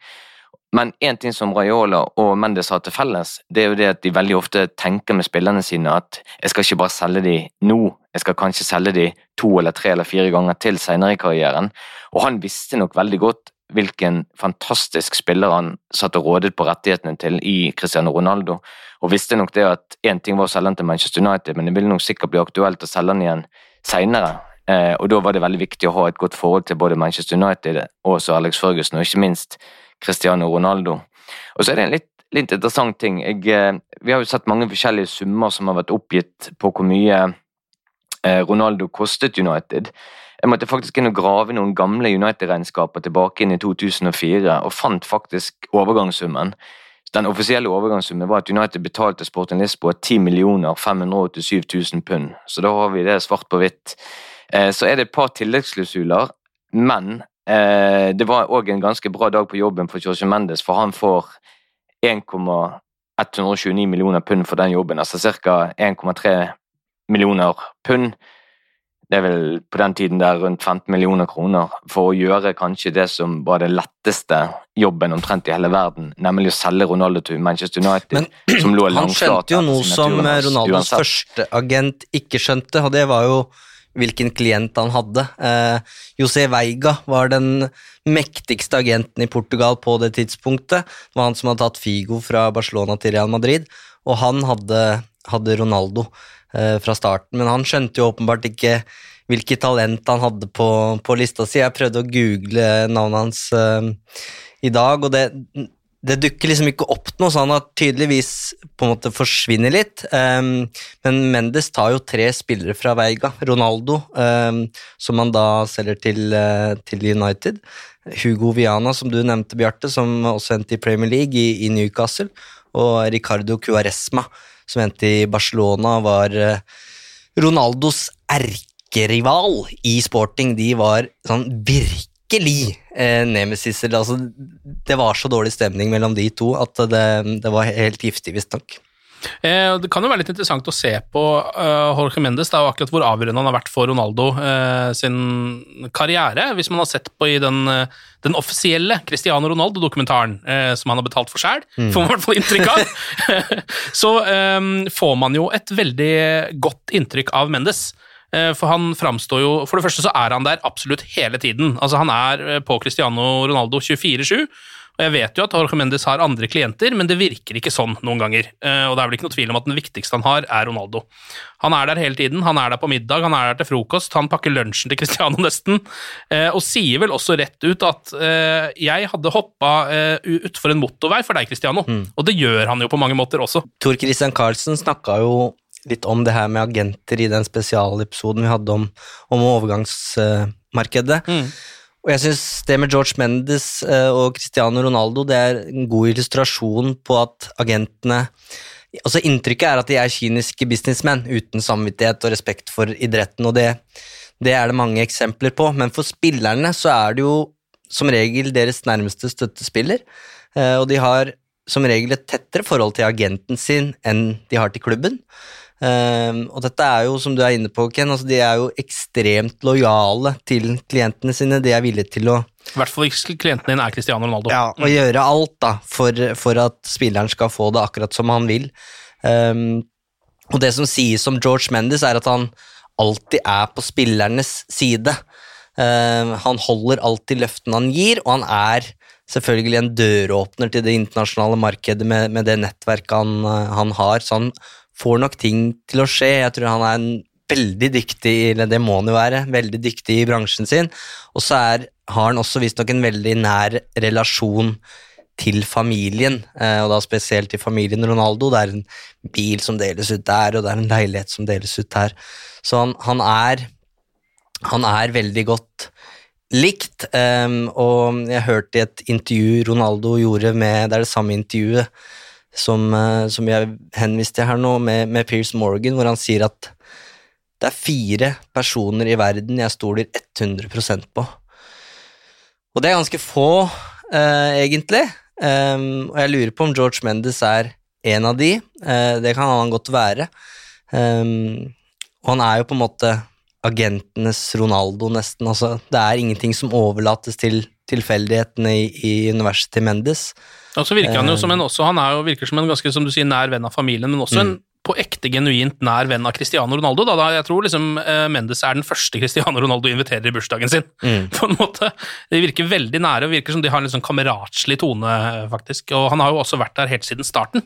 Men én ting som Raiola og Mendes har til felles, det er jo det at de veldig ofte tenker med spillerne sine at jeg skal ikke bare selge de nå, jeg skal kanskje selge de to eller tre eller fire ganger til senere i karrieren. Og han visste nok veldig godt hvilken fantastisk spiller han satt og rådet på rettighetene til i Cristiano Ronaldo, og visste nok det at én ting var å selge han til Manchester United, men det ville nok sikkert bli aktuelt å selge han igjen seinere. Eh, og da var det veldig viktig å ha et godt forhold til både Manchester United og Alex Ferguson, og ikke minst Cristiano Ronaldo. Og så er det en litt, litt interessant ting. Jeg, eh, vi har jo sett mange forskjellige summer som har vært oppgitt på hvor mye eh, Ronaldo kostet United. Jeg måtte faktisk inn og grave noen gamle United-regnskaper tilbake inn i 2004, og fant faktisk overgangssummen. Den offisielle overgangssummen var at United betalte Sporting Lisboa 10 587 000 pund, så da har vi det svart på hvitt. Eh, så er det et par tilleggsklausuler, men det var òg en ganske bra dag på jobben for Jorge Mendes, for han får 1,129 millioner pund for den jobben, altså ca. 1,3 millioner pund det er vel på den tiden der rundt 15 millioner kroner for å gjøre kanskje det som var det letteste jobben omtrent i hele verden, nemlig å selge Ronaldo til Manchester United. Men som lå han skjønte jo noe som Ronaldos uansett. første agent ikke skjønte, og det var jo hvilken klient han hadde. Eh, José Veiga var den mektigste agenten i Portugal på det tidspunktet. Det var han som hadde tatt Figo fra Barcelona til Real Madrid, og han hadde, hadde Ronaldo eh, fra starten. Men han skjønte jo åpenbart ikke hvilket talent han hadde på, på lista si. Jeg prøvde å google navnet hans eh, i dag, og det, det dukker liksom ikke opp noe, så han har tydeligvis på en måte forsvinner litt. Um, men Mendes tar jo tre spillere fra Veiga. Ronaldo, um, som han da selger til, uh, til United. Hugo Viana, som du nevnte, Bjarte, som også endte i Premier League, i, i Newcastle. Og Ricardo Cuaresma, som endte i Barcelona, var uh, Ronaldos erkerival i sporting. De var sånn virkelig eh, nemesis. Altså, det var så dårlig stemning mellom de to at det, det var helt giftig, visstnok. Eh, Det kan jo være litt interessant å se på uh, Jorge Mendes da, og akkurat hvor avgjørende han har vært for Ronaldo uh, sin karriere. Hvis man har sett på i den, uh, den offisielle Cristiano Ronaldo-dokumentaren som han har betalt for sjøl, Mm. får man i hvert fall inntrykk av, så um, får man jo et veldig godt inntrykk av Mendes. Eh, For han framstår jo For det første så er han der absolutt hele tiden. Altså Han er eh, på Cristiano Ronaldo 24-7. Og jeg vet jo at Jorge Mendes har andre klienter, men det virker ikke sånn noen ganger. Eh, Og det er vel ikke noe tvil om at den viktigste han har, er Ronaldo. Han er der hele tiden. Han er der på middag, han er der til frokost, han pakker lunsjen til Cristiano nesten, og sier vel også rett ut at 'jeg hadde hoppa utfor en motorvei for deg, Cristiano'. Og det gjør han jo på mange måter også. Tor Christian Carlsen snakka jo litt om det her med agenter i den spesialepisoden vi hadde om, om overgangsmarkedet. Og jeg syns det med George Mendes eh, og Cristiano Ronaldo det er en god illustrasjon på at agentene Altså Inntrykket er at de er kyniske businessmenn uten samvittighet og respekt for idretten, og det, det er det mange eksempler på. Men for spillerne så er det jo som regel deres nærmeste støttespiller, eh, og de har som regel et tettere forhold til agenten sin enn de har til klubben. Um, og dette er jo, som du er inne på, Ken, altså de er jo ekstremt lojale til klientene sine. De er villige til å, I hvert fall hvis klienten din er Cristiano Ronaldo. ja, å gjøre alt da, for, for at spilleren skal få det akkurat som han vil. Um, og det som sies om George Mendes, er at han alltid er på spillernes side. Um, han holder alltid løftene han gir, og han er selvfølgelig en døråpner til det internasjonale markedet med, med det nettverket han, han har. Så han får nok ting til å skje. Jeg tror han er en veldig dyktig, eller det må han jo være, veldig dyktig i bransjen sin. Og så har han også visstnok en veldig nær relasjon til familien, eh, og da spesielt til familien Ronaldo. Det er en bil som deles ut der, og det er en leilighet som deles ut der. Så han, han er han er veldig godt likt, um, og jeg hørte i et intervju Ronaldo gjorde med Det er det samme intervjuet som, uh, som jeg henviste til her nå, med, med Piers Morgan, hvor han sier at det er fire personer i verden jeg stoler 100% på. Og det er ganske få, uh, egentlig. Um, og jeg lurer på om George Mendes er en av de. Uh, det kan han godt være. Um, og han er jo på en måte agentenes Ronaldo, nesten. Altså, det er ingenting som overlates til tilfeldighetene i, i universet til Mendes. Og så virker han jo Eh, som en, også, han er jo, virker som en ganske som du sier, nær venn av familien, men også en Mm. på ekte genuint nær venn av Cristiano Ronaldo. Da, da jeg tror liksom eh, Mendes er den første Cristiano Ronaldo inviterer i bursdagen sin. Mm. på en måte. De virker veldig nære, og virker som de har en litt sånn kameratslig tone, faktisk. Og han har jo også vært der helt siden starten.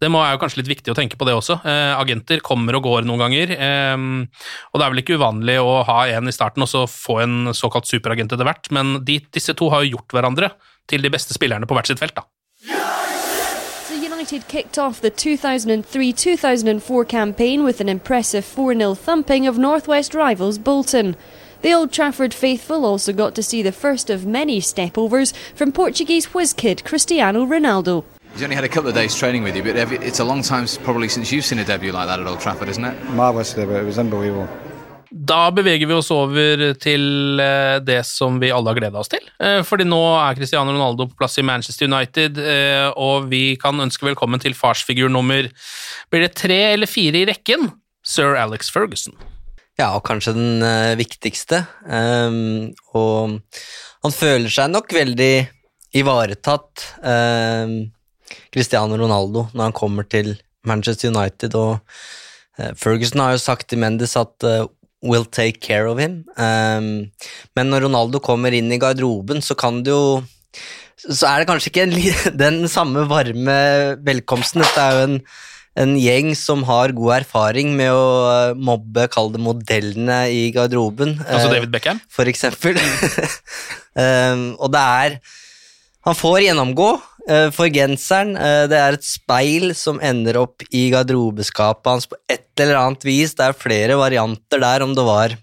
Det må, er jo kanskje litt viktig å tenke på det også. Eh, agenter kommer og går noen ganger, eh, og det er vel ikke uvanlig å ha en i starten og så få en såkalt superagent etter hvert, men de, disse to har jo gjort hverandre til de beste spillerne på hvert sitt felt. da. So United kicked off the 2003-2004 campaign with an impressive 4-0 thumping of Northwest rivals Bolton. The Old Trafford faithful also got to see the first of many stepovers from Portuguese whiz kid Cristiano Ronaldo. He's only had a couple of days training with you, but it's a long time probably since you've seen a debut like that at Old Trafford, isn't it? Marvelous debut. It was unbelievable. Da beveger vi oss over til eh, det som vi alle har gleda oss til. Eh, Fordi nå er Cristiano Ronaldo på plass i Manchester United, eh, og vi kan ønske velkommen til farsfigur nummer Blir det tre eller fire i rekken? Sir Alex Ferguson. Ja, og kanskje den viktigste. Um, og han føler seg nok veldig ivaretatt, um, Cristiano Ronaldo, når han kommer til Manchester United. Og Ferguson har jo sagt til Mendes at will take care of him. Um, men når Ronaldo kommer inn i garderoben, så kan det jo Så er det kanskje ikke en, den samme varme velkomsten. Dette er jo en en gjeng som har god erfaring med å eh, mobbe, kall det modellene i garderoben. Altså David Beckham? For eksempel. um, og det er Han får gjennomgå for genseren. Uh, det er et speil som ender opp i garderobeskapet hans på et eller annet vis. Det er flere varianter der, om det var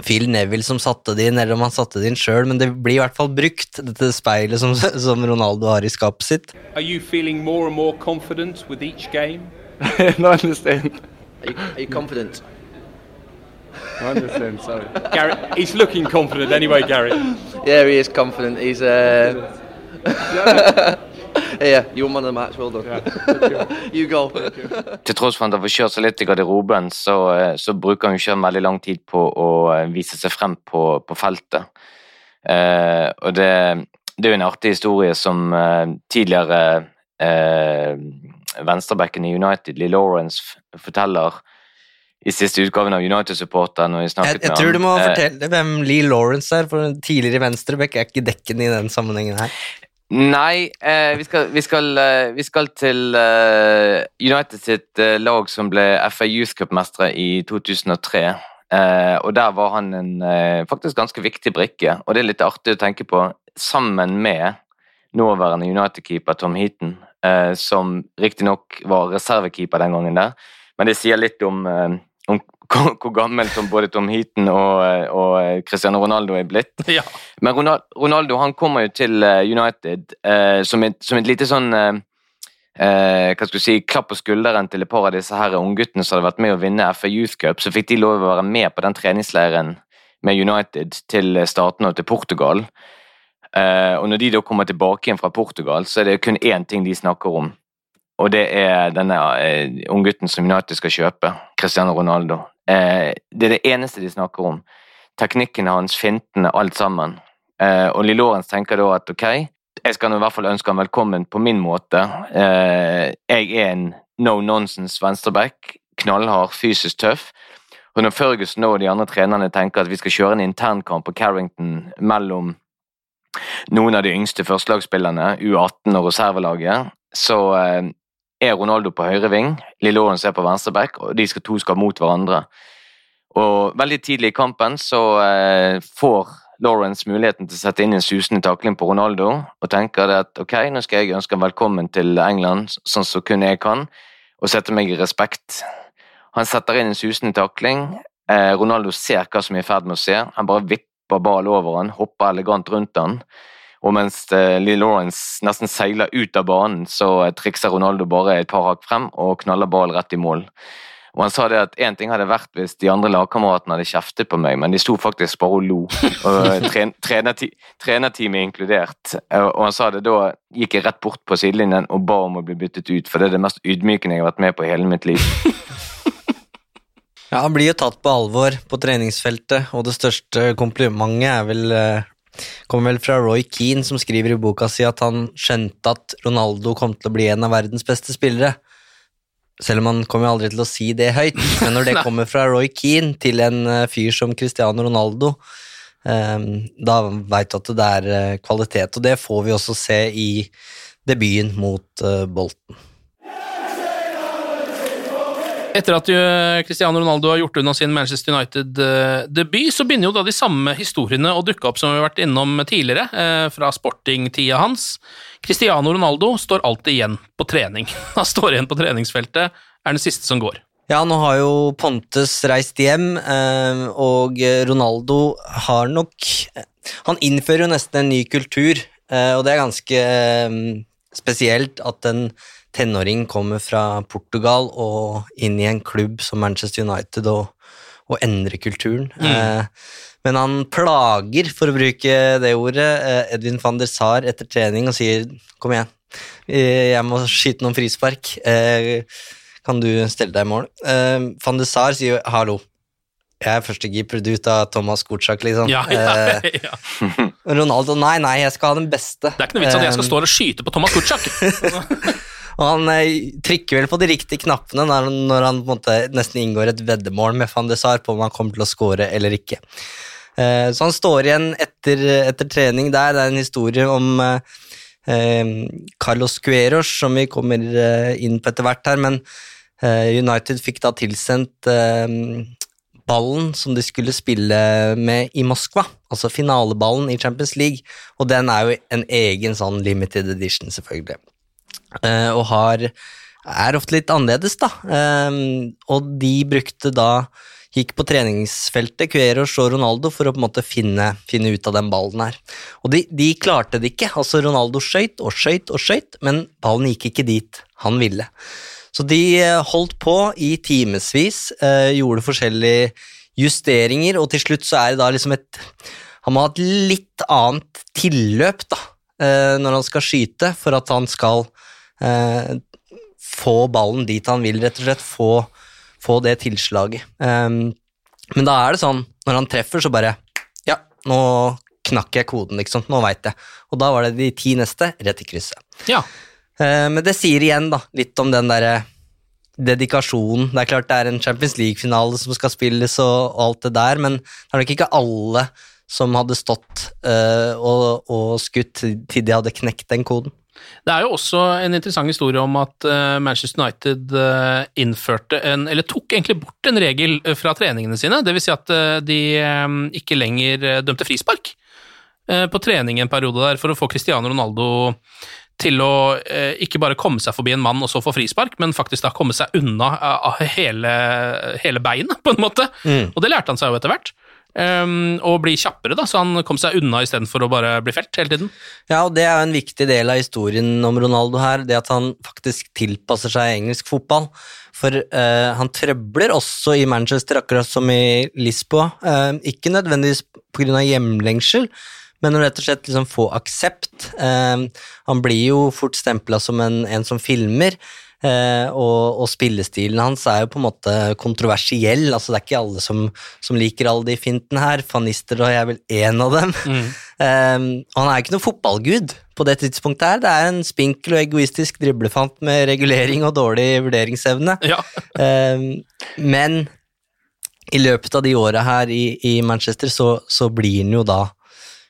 Phil Neville som satte det inn, eller om han satte det inn sjøl, men det blir i hvert fall brukt, dette speilet som, som Ronaldo har i skapet sitt. Er du mer more mer more no, I understand. Are you, are you confident? I understand, sorry. Gary, he's looking confident anyway, Gary. Yeah, he is confident. He's uh... yeah, you're man of the match. Well done. you go. Til tross for at han får kjørt seg litt i garderoben, så, eh, så bruker han jo ikke veldig lang tid på å eh, vise seg frem på, på feltet. Eh, og det, det, er jo en artig historie som eh, tidligere eh, venstrebacken i United, Lee Lawrence, forteller i siste utgaven av United-supporter når jeg snakket jeg, jeg tror du må eh, fortelle hvem Lee Lawrence er, for tidligere venstreback er ikke dekkende i den sammenhengen her. Nei, eh, vi, skal, vi, skal, eh, vi, skal, til eh, United sitt eh, lag som ble FA Youth Cup-mestere i 2003. Eh, og der var han en faktisk ganske viktig brikke, og det er litt artig å tenke på, sammen med nåværende United-keeper Tom Heaton, som riktignok var reservekeeper den gangen der, men det sier litt om om hvor gammel som både Tom Heaton og, og Cristiano Ronaldo er blitt. Ja. Men Ronaldo han kommer jo til eh, United eh, som, et, som, et, lite sånn eh, eh, hva skal du si, klapp på skulderen til et par av disse her ungguttene som hadde vært med å vinne FA Youth Cup. Så fikk de lov å være med på den treningsleiren med United til statene og til Portugal. Eh, og når de da kommer tilbake igjen fra Portugal, så er det kun én ting de snakker om. Og det er denne uh, unggutten som United skal kjøpe, Cristiano Ronaldo. Uh, det er det eneste de snakker om. Teknikken hans, fintene, alt sammen. Uh, og Lillorens tenker da at ok, jeg skal nå i hvert fall ønske han velkommen på min måte. jeg er en no nonsense venstreback, knallhard, fysisk tøff. Og når Ferguson og de andre trenerne tenker at vi skal kjøre en internkamp på Carrington mellom noen av de yngste førstelagsspillerne, U18 og reservelaget, så er Ronaldo på høyre ving, Lillorens er på venstre back, og de skal, to skal mot hverandre. Og Veldig tidlig i kampen så eh, får Lawrence muligheten til å sette inn en susende takling på Ronaldo, og tenker at ok, nå skal jeg ønske velkommen til England, sånn som kun jeg kan, og sette meg i respekt. Han setter inn en susende takling. Eh, Ronaldo ser hva som er i ferd med å se. Han bare vipper ball over han, hopper elegant rundt han. Og mens eh, Lee Lawrence nesten seiler ut av banen, så eh, trikser Ronaldo bare et par hakk frem og knaller ballen rett i mål. Og han sa det at Én ting hadde vært hvis de andre lagkameratene hadde kjeftet på meg, men de sto faktisk bare og lo. og eh, tren, Trenerteamet inkludert. Og han sa det da gikk jeg rett bort på sidelinjen og ba om å bli byttet ut, for det er det mest ydmykende jeg har vært med på i hele mitt liv. Ja, Han blir jo tatt på alvor på treningsfeltet, og det største komplimentet er vel kommer vel fra Roy Keane, som skriver i boka si at han skjønte at Ronaldo kom til å bli en av verdens beste spillere. Selv om han kommer aldri til å si det høyt. Men når det kommer fra Roy Keane til en eh, fyr som Cristiano Ronaldo, um, da veit du at det er eh, kvalitet. Og det får vi også se i debuten mot uh, Bolten. Etter at eh, Cristiano Ronaldo har gjort unna sin Manchester United-debut, så begynner jo da de samme historiene å dukke opp som vi har vært innom tidligere, eh, fra sportingtida hans. Cristiano Ronaldo står alltid igjen på trening. Han står igjen på treningsfeltet, er den siste som går. Ja, nå har jo Pontes reist hjem, eh, og Ronaldo har nok Han innfører jo nesten en ny kultur, og det er ganske spesielt at en tenåring kommer fra Portugal og inn i en klubb som Manchester United og, og endrer kulturen. Mm. Eh, men han plager, for å bruke det ordet, eh, Edvin van der Sar etter trening og sier 'kom igjen, jeg må skyte noen frispark'. Eh, kan du stelle deg i mål? Eh, van der Sar sier 'hallo'. jeg er førstekeeper, ut av Thomas Kutschak, liksom. Ja, ja, Eh, ja. Ronaldo, nei, nei, jeg skal ha den beste. Det er ikke noe vits at jeg skal Eh, stå og skyte på Thomas Kutschak. Og han eh, trykker vel på de riktige knappene når, når han måte nesten inngår et veddemål med van de Sar på om han kommer til å score eller ikke. Eh, så han står igjen etter, etter trening der. Det er en historie om eh, eh, Carlos Cueros, som vi kommer eh, inn på etter hvert her, men eh, United fikk da tilsendt ballen som de skulle spille med i Moskva, altså finaleballen i Champions League, og den er jo en egen sånn limited edition, selvfølgelig. Eh, og har er ofte litt annerledes, da. Eh, og de brukte da Gikk på treningsfeltet, Cueros og Ronaldo, for å på en måte finne, finne ut av den ballen her. Og de, de klarte det ikke. altså Ronaldo skøyt og skøyt og skøyt, men ballen gikk ikke dit han ville. Så de eh, holdt på i timevis, eh, gjorde forskjellige justeringer, og til slutt så er det da liksom et Han må ha et litt annet tilløp da, når han skal skyte, for at han skal eh, få ballen dit han vil, rett og slett. Få, få det tilslaget. Um, men da er det sånn, når han treffer, så bare Ja, nå knakk jeg koden, liksom. Nå veit jeg. Og da var det de ti neste rett i krysset. Ja. Eh, men det sier igjen da, litt om den derre dedikasjonen. Det er klart det er en Champions League-finale som skal spilles og, alt det der, men det er nok ikke alle som hadde stått uh, og, og skutt til de hadde knekt den koden. Det er jo også en interessant historie om at eh, Manchester United eh, innførte en, eller tok egentlig bort en regel eh, fra treningene sine. Det vil si at de ikke lenger dømte frispark på trening en periode der for å få Cristiano Ronaldo til å ikke bare komme seg forbi en mann og så få frispark, men faktisk da komme seg unna hele, hele beinet, på en måte. Mm. Og det lærte han seg jo etter hvert. Um, og bli kjappere, da, så han kom seg unna istedenfor å bare bli felt hele tiden. Ja, og det er jo en viktig del av historien om Ronaldo her, det at han faktisk tilpasser seg engelsk fotball. For uh, han trøbler også i Manchester, akkurat som i Lisboa. Uh, ikke nødvendigvis pga. hjemlengsel, men rett og slett liksom få aksept. Eh, han blir jo fort stempla som en, en som filmer. Eh, og, og spillestilen hans er jo på en måte kontroversiell. altså Det er ikke alle som, som liker alle de fintene her. Fanister og jeg er vel én av dem. Eh, og han er jo ikke noen fotballgud på det tidspunktet her. Det er en spinkel og egoistisk driblefant med regulering og dårlig vurderingsevne. Eh, men i løpet av de åra her i, i Manchester, så, så blir han jo da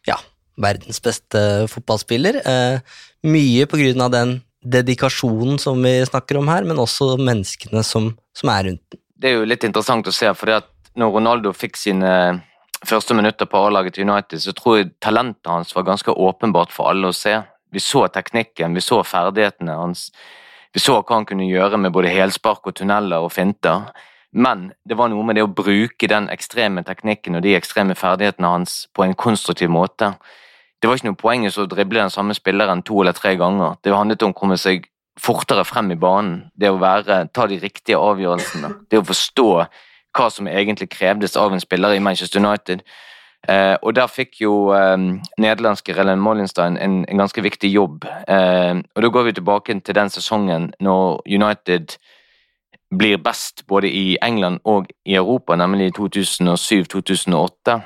ja, verdens beste fotballspiller. Eh, mye på grunn av den dedikasjonen som vi snakker om her, men også menneskene som, som er rundt den. Det er jo litt interessant å se, for når Ronaldo fikk sine første minutter på A-laget til United, så tror jeg talentet hans var ganske åpenbart for alle å se. Vi så teknikken, vi så ferdighetene hans. Vi så hva han kunne gjøre med både helspark og tunneler og finter. Men det var noe med det å bruke den ekstreme teknikken og de ekstreme ferdighetene hans på en konstruktiv måte. Det var ikke noe poeng i å drible den samme spilleren to eller tre ganger. Det handlet om å komme seg fortere frem i banen. Det å være, ta de riktige avgjørelsene. Det å forstå hva som egentlig krevdes av en spiller i Manchester United. Eh, og der fikk jo eh, nederlandske Rellen Mollenstein en, en ganske viktig jobb. Eh, og da går vi tilbake til den sesongen når United blir best både i England og i Europa, nemlig i 2007-2008.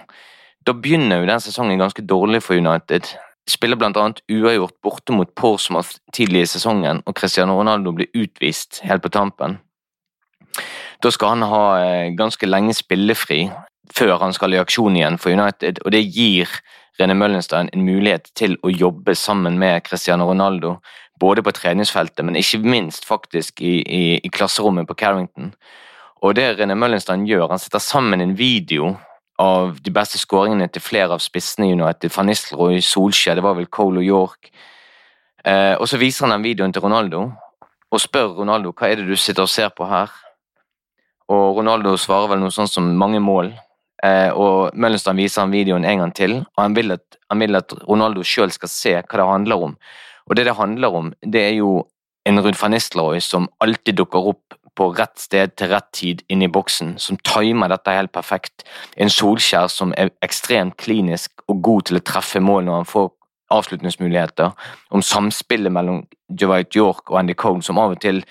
Da begynner jo den sesongen ganske dårlig for United. Spiller blant annet uavgjort borte mot Portsmouth tidlig i sesongen, og Cristiano Ronaldo blir utvist helt på tampen. Da skal han ha eh, ganske lenge spillefri før han skal i aksjon igjen for United, og det gir Rene Møllenstein en mulighet til å jobbe sammen med Cristiano Ronaldo, både på treningsfeltet, men ikke minst faktisk i, i, i klasserommet på Carrington. Og det Rene Møllenstein gjør, han setter sammen en video av de beste skåringene til flere av spissene i United, van Nistelrooy, Solskjær, det var vel Cole og York. Eh, og så viser han den videoen til Ronaldo, og spør Ronaldo hva er det du sitter og ser på her. Og Ronaldo svarer vel noe sånt som mange mål. Eh, og Møllenstein viser han videoen en gang til, og han vil at, han vil at Ronaldo sjøl skal se hva det handler om. Og det det handler om, det er jo en Ruud van Nistelrooy som alltid dukker opp på rett sted til rett tid inn i boksen, som timer dette helt perfekt. En Solskjær som er ekstremt klinisk og god til å treffe mål når han får avslutningsmuligheter. Om samspillet mellom Dwight York og Andy Cole, som av og til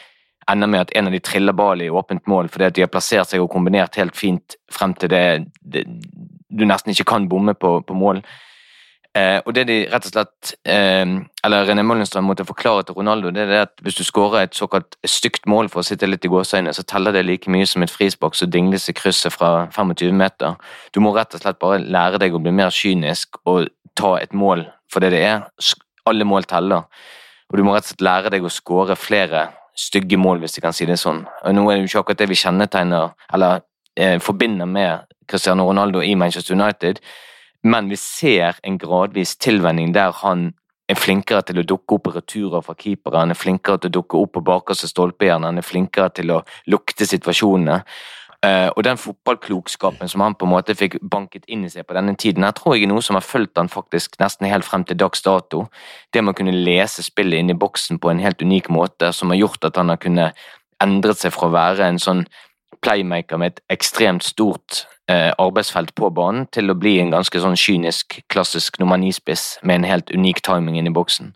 ender med at en av de triller ball i åpent mål fordi at de har plassert seg og kombinert helt fint frem til det, det du nesten ikke kan bomme på, på mål. Eh, og det de rett og slett eh, Eller René Mollenstrøm måtte forklare til Ronaldo, det er det at hvis du skårer et såkalt stygt mål, for å sitte litt i gåseøynene, så teller det like mye som et frispark som dingles i krysset fra 25 meter. Du må rett og slett bare lære deg å bli mer kynisk og ta et mål for det det er. Alle mål teller. Og du må rett og slett lære deg å skåre flere stygge mål, hvis jeg kan si det sånn. Og nå er det jo ikke akkurat det vi kjennetegner, eller eh, forbinder med Cristiano Ronaldo i Manchester United men vi ser en gradvis tilvenning der han er flinkere til å dukke opp returer fra keepere, han er flinkere til å dukke opp på bakerste stolpejern, han er flinkere til å lukte situasjonene. Uh, og den fotballklokskapen som han på en måte fikk banket inn i seg på denne tiden, her tror jeg er noe som har fulgt han faktisk nesten helt frem til dags dato. Det med å kunne lese spillet inn i boksen på en helt unik måte, som har gjort at han har kunnet endret seg fra å være en sånn playmaker med et ekstremt stort eh, arbeidsfelt på banen, til å bli en ganske sånn kynisk, klassisk nummer ni-spiss med en helt unik timing inn i boksen.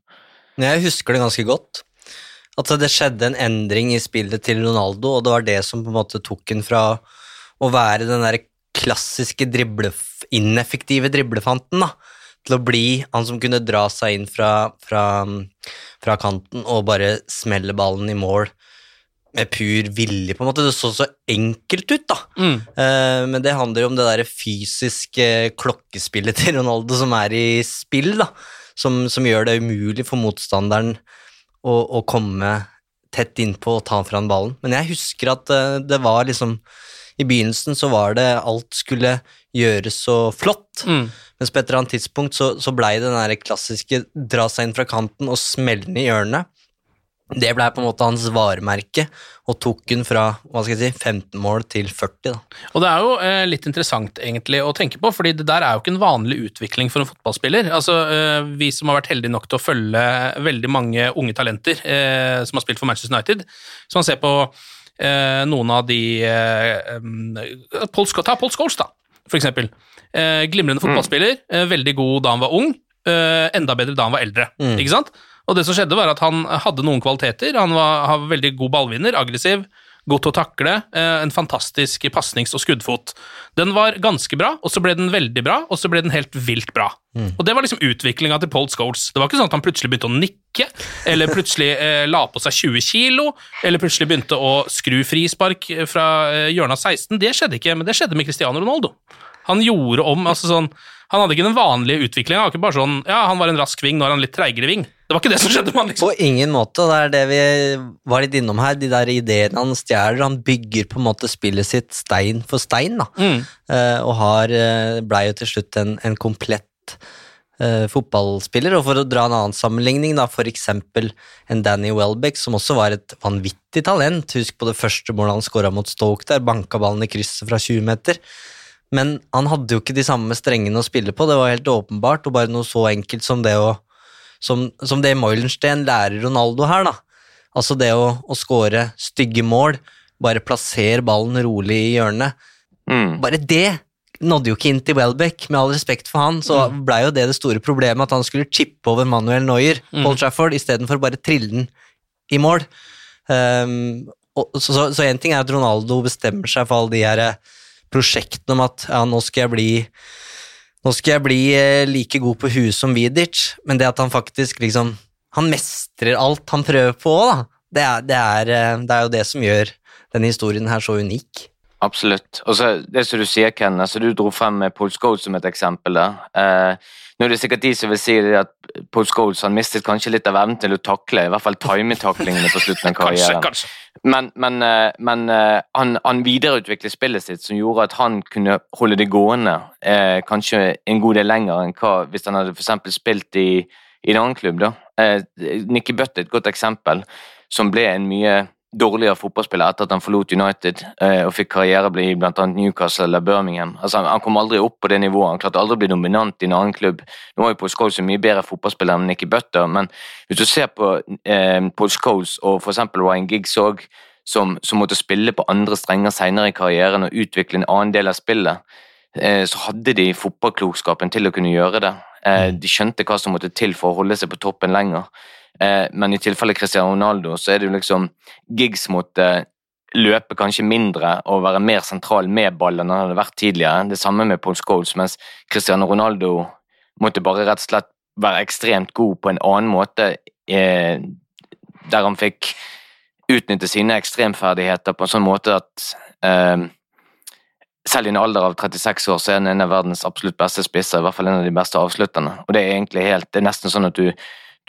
Jeg husker det ganske godt. At det skjedde en endring i spillet til Ronaldo, og det var det som på en måte tok han fra å være den der klassiske drible, ineffektive driblefanten da, til å bli han som kunne dra seg inn fra, fra, fra kanten og bare smelle ballen i mål med pur vilje, på en måte. Det så så enkelt ut, da. Mm. Uh, men det handler jo om det der fysiske klokkespillet til Ronaldo som er i spill, da. Som, som gjør det umulig for motstanderen å, å komme tett innpå og ta fra han ballen. Men jeg husker at uh, det var liksom I begynnelsen så var det alt skulle gjøres så flott, mm. mens på et eller annet tidspunkt så, så blei det den der klassiske dra seg inn fra kanten og smelle den i hjørnet det ble på en måte hans varemerke, og tok hun fra hva skal jeg si, 15 mål til 40. Da. Og Det er jo eh, litt interessant egentlig å tenke på, fordi det der er jo ikke en vanlig utvikling for en fotballspiller. Altså, eh, Vi som har vært heldige nok til å følge veldig mange unge talenter eh, som har spilt for Manchester United, så man ser på eh, noen av de eh, Paul, Ta Paul Scholes, da, for eksempel. Eh, glimrende mm. fotballspiller, veldig god da han var ung, enda bedre da han var eldre. Mm. ikke sant? Og det som skjedde, var at han hadde noen kvaliteter. Han var, var veldig god ballvinner, aggressiv, god til å takle, eh, en fantastisk pasnings- og skuddfot. Den var ganske bra, og så ble den veldig bra, og så ble den helt vilt bra. Mm. Og Det var liksom utviklinga til Paul Scholes. Det var ikke sånn at han plutselig begynte å nikke, eller plutselig eh, la på seg 20 kilo, eller plutselig begynte å skru frispark fra eh, hjørnet av 16. Det skjedde ikke, men det skjedde med Cristiano Ronaldo. Han gjorde om altså sånn Han hadde ikke den vanlige utviklinga. Han var ikke bare sånn Ja, han var en rask ving, nå er han litt treigere ving. Det var ikke det som skjedde med han, liksom. På ingen måte. Det er det vi var litt innom her. De der ideene han stjeler. Han bygger på en måte spillet sitt stein for stein, da. Mm. Uh, og har uh, blei jo til slutt en, en komplett uh, fotballspiller. Og for å dra en annen sammenligning, da, for eksempel en Danny Welbeck, som også var et vanvittig talent. Husk på det første målet han skåra mot Stoke der, banka ballen i krysset fra 20 meter. Men han hadde jo ikke de samme strengene å spille på, det var helt åpenbart, og bare noe så enkelt som det å som, som det Moilenstein lærer Ronaldo her, da. Altså det å, å score stygge mål, bare plassere ballen rolig i hjørnet. Mm. Bare det nådde jo ikke inn til Welbeck, med all respekt for han, så mm. blei jo det det store problemet at han skulle chippe over Manuel Neuer, mm. Paul Trafford, istedenfor bare trille den i mål. Um, og, så, så en ting er at Ronaldo bestemmer seg for alle de her prosjektene om at ja, nå skal jeg bli nå skal jeg bli eh, like god på huet som Vidic, men det at han faktisk liksom Han mestrer alt han prøver på da. Det er, det er, eh, det er jo det som gjør denne historien her så unik. Absolutt. Og så det som du sier, Ken, altså du dro frem med Paul Scholes som et eksempel. da. Eh, nå er det sikkert de som vil si at Paul Scholes han mistet kanskje litt av evnen til å takle, i hvert fall time-taklingene på slutten av karrieren. kanskje, kanskje. Men, men, eh, men eh, han, han, videreutviklet spillet sitt som gjorde at han kunne holde det gående eh, kanskje en god del lenger enn hva hvis han hadde for spilt i, i, en annen klubb. da. Eh, Nikki Butt er et godt eksempel, som ble en mye dårligere fotballspiller etter at han forlot United eh, og fikk karriere i bl.a. Newcastle eller Birmingham. Altså, han kom aldri opp på det nivået, han klarte aldri å bli dominant i en annen klubb. Nå er jo Paul Scholes en mye bedre fotballspiller enn Nicky Butter, men hvis du ser på eh, Paul Scholes og f.eks. Ryan Giggs òg, som, som, måtte spille på andre strenger senere i karrieren og utvikle en annen del av spillet, eh, så hadde de fotballklokskapen til å kunne gjøre det. Eh, mm. de skjønte hva som måtte til for å holde seg på toppen lenger. Eh, men i tilfelle Cristiano Ronaldo så er det jo liksom Giggs måtte løpe kanskje mindre og være mer sentral med ballen enn han hadde vært tidligere. Det samme med Paul Scholes, mens Cristiano Ronaldo måtte bare rett og slett være ekstremt god på en annen måte, eh, der han fikk utnytte sine ekstremferdigheter på en sånn måte at eh, selv i en alder av 36 år så er han en av verdens absolutt beste spisser, i hvert fall en av de beste avslutterne. Og det er egentlig helt, det er nesten sånn at du,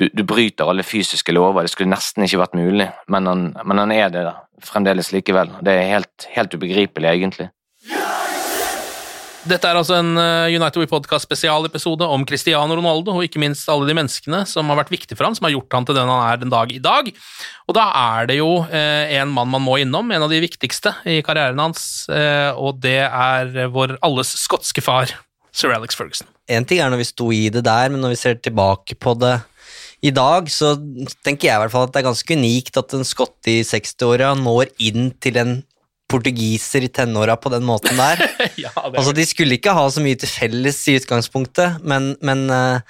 du, du bryter alle fysiske lover. Det skulle nesten ikke vært mulig, men han, men han er det da. fremdeles likevel. Det er helt, helt ubegripelig, egentlig. Dette er altså en eh, United We Podcast spesialepisode om Cristiano Ronaldo, og ikke minst alle de menneskene som har vært viktige for ham, som har gjort han til den han er den dag i dag. Og da er det jo eh, en mann man må innom, en av de viktigste i karrieren hans, eh, og det er vår alles skotske far, sir Alex Ferguson. En ting er når vi sto i det der, men når vi ser tilbake på det i dag, så tenker jeg i hvert fall at det er ganske unikt at en skotte i 60-åra når inn til en portugiser i tenåra på den måten der. ja, altså, de skulle ikke ha så mye til felles i utgangspunktet, men, men uh,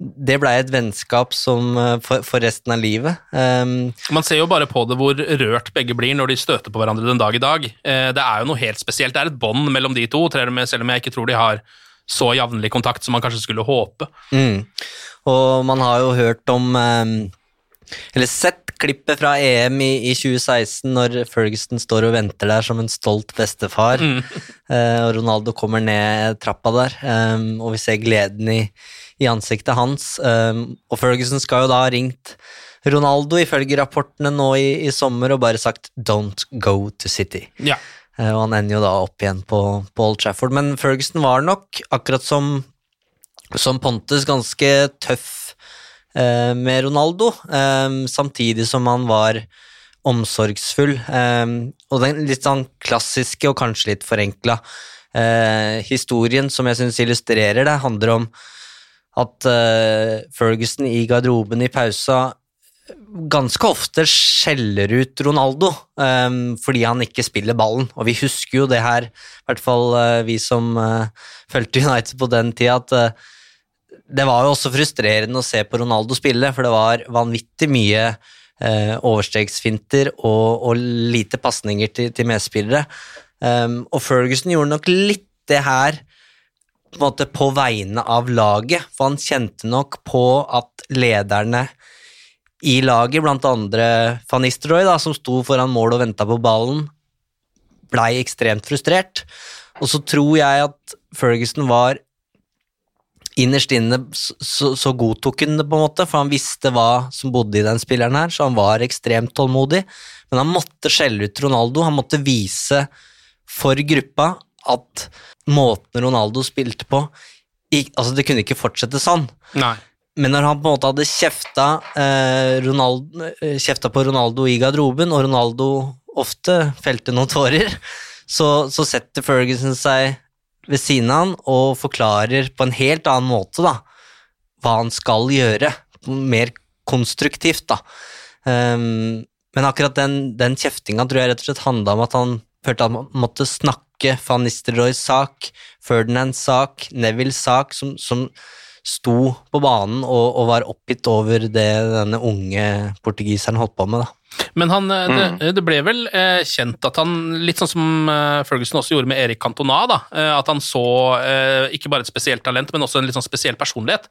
det blei et vennskap som, uh, for, for, resten av livet. Um, Man ser jo bare på det hvor rørt begge blir når de støter på hverandre den dag i dag. Uh, det er jo noe helt spesielt. Det er et bånd mellom de to, selv om jeg ikke tror de har så jevnlig kontakt som man kanskje skulle håpe. Mm. Og man har jo hørt om um, eller sett klippet fra EM i, i, 2016 når Ferguson står og venter der som en stolt bestefar, mm. uh, og Ronaldo kommer ned trappa der, um, og vi ser gleden i, i ansiktet hans. Um, og Ferguson skal jo da ha ringt Ronaldo ifølge rapportene nå i, i, sommer og bare sagt 'don't go to City'. Ja. Uh, og han ender jo da opp igjen på, på Old Trafford. Men Ferguson var nok, akkurat som, som Pontus, ganske tøff Eh, med Ronaldo, eh, samtidig som han var omsorgsfull. Eh, og den litt sånn klassiske og kanskje litt forenkla historien som jeg syns illustrerer det, handler om at Ferguson i garderoben i pausa ganske ofte skjeller ut Ronaldo um, fordi han ikke spiller ballen. Og vi husker jo det her, i hvert fall uh, vi som uh, fulgte United på den tida, at uh, det var jo også frustrerende å se på Ronaldo spille, for det var vanvittig mye uh, overstegsfinter og, og, lite pasninger til, til medspillere. Um, og Ferguson gjorde nok litt det her på, på vegne av laget, for han kjente nok på at lederne i laget, blant andre van da, som sto foran mål og venta på ballen, blei ekstremt frustrert. Og så tror jeg at Ferguson var innerst inne så, så, godtok han det, på en måte, for han visste hva som bodde i den spilleren her, så han var ekstremt tålmodig. Men han måtte skjelle ut Ronaldo, han måtte vise for gruppa at måten Ronaldo spilte på altså Det kunne ikke fortsette sånn. Nei. Men når han på en måte hadde kjefta, eh, Ronaldo, eh, kjefta på Ronaldo i garderoben, og Ronaldo ofte felte noen tårer, så, så setter Ferguson seg ved siden av han og forklarer på en helt annen måte da, hva han skal gjøre, mer konstruktivt. da. Um, men akkurat den, den kjeftinga tror jeg rett og slett handla om at han følte han måtte snakke van Nistelrooys sak, Ferdinands sak, Nevilles sak, som, som sto på banen og, og, var oppgitt over det denne unge portugiseren holdt på med. da. Men han, eh, mm. det, det, ble vel eh, kjent at han, litt sånn som eh, Ferguson også gjorde med Erik Cantona, da, eh, at han så ikke bare et spesielt talent, men også en litt sånn spesiell personlighet.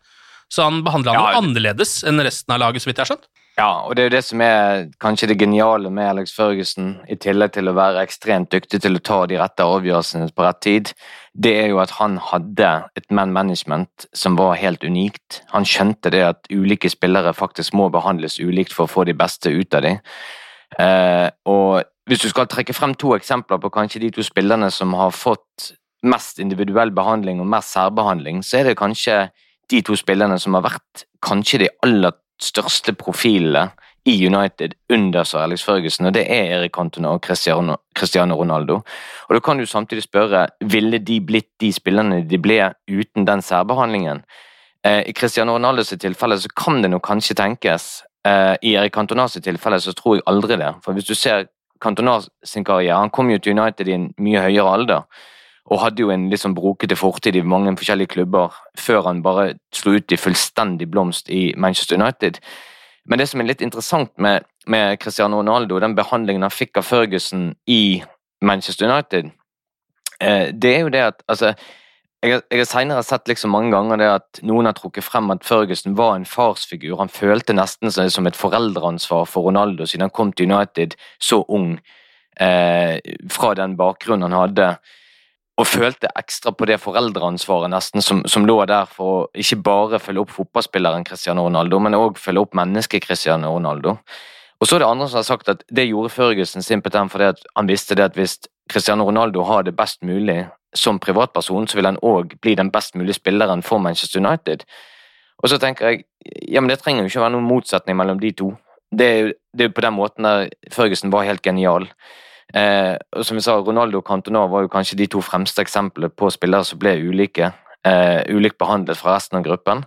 Så han behandla ham jo annerledes enn resten av laget, så vidt jeg har skjønt. Ja, og det er jo det som er kanskje det geniale med Alex Ferguson, i tillegg til å være ekstremt dyktig til å ta de rette avgjørelsene på rett tid, det er jo at han hadde et man management som var helt unikt. Han skjønte det at ulike spillere faktisk må behandles ulikt for å få de beste ut av dem. Eh, og hvis du skal trekke frem to eksempler på kanskje de to spillerne som har fått mest individuell behandling og mest særbehandling, så er det kanskje de to spillerne som har vært kanskje de aller største profilene i United under Sir Alex Ferguson, og det er Erik Cantona og Cristiano, Ronaldo. Og Da kan du samtidig spørre ville de blitt de spillerne de ble uten den særbehandlingen. Eh, I Cristiano Ronaldos tilfelle så kan det nok kanskje tenkes. Eh, I Erik Cantonas tilfelle så tror jeg aldri det. For hvis du ser Cantona sin karriere, han kom jo til United i en mye høyere alder og hadde jo en litt sånn brokete fortid i mange forskjellige klubber før han bare slo ut i fullstendig blomst i Manchester United. Men det som er litt interessant med, med Cristiano Ronaldo, den behandlingen han fikk av Ferguson i Manchester United, eh, det er jo det at altså, jeg, jeg har senere sett liksom mange ganger det at noen har trukket frem at Ferguson var en farsfigur. Han følte nesten som som et foreldreansvar for Ronaldo siden han kom til United så ung, eh, fra den bakgrunnen han hadde og følte ekstra på det foreldreansvaret nesten som, som lå der for å ikke bare følge opp fotballspilleren Cristiano Ronaldo, men òg følge opp mennesket Cristiano Ronaldo. Og så er det andre som har sagt at det gjorde Førgesen simpelthen fordi at han visste det at hvis Cristiano Ronaldo har det best mulig som privatperson, så vil han òg bli den best mulige spilleren for Manchester United. Og så tenker jeg ja, men det trenger jo ikke være noen motsetning mellom de to. Det er jo på den måten der Førgesen var helt genial. Eh, og som vi sa, Ronaldo og Cantona var jo kanskje de to fremste eksemplene på spillere som ble ulike. Eh, ulikt behandlet fra resten av gruppen.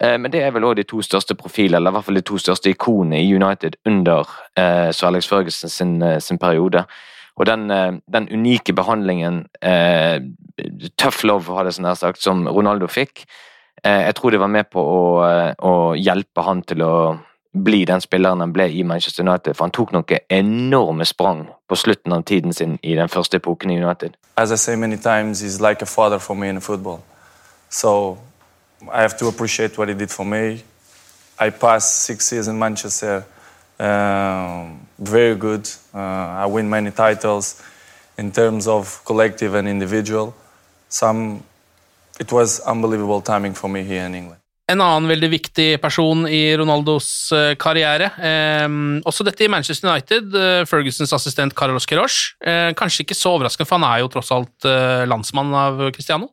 Eh, men det er vel òg de to største profilene, eller i hvert fall de to største ikonene i United under eh, Sir Alex Ferguson sin, eh, sin periode. Og den, eh, den unike behandlingen, eh, tough love, hadde jeg sagt, som Ronaldo fikk, eh, jeg tror det var med på å, å hjelpe han til å bli den spilleren han ble i Manchester United, for han tok noen enorme sprang på slutten av tiden sin i den første epoken i United. As I say many times, he's like a father for me in football. So I have to appreciate what he did for me. I passed six years in Manchester, um, very good. Uh, I win many titles in terms of collective and individual. Some, it was unbelievable timing for me here in England. En annen veldig viktig person i Ronaldos eh, karriere, eh, også dette i Manchester United, eh, Fergusons assistent Carlos Queiroz. Eh, kanskje ikke så overraskende, for han er jo tross alt eh, landsmann av Cristiano.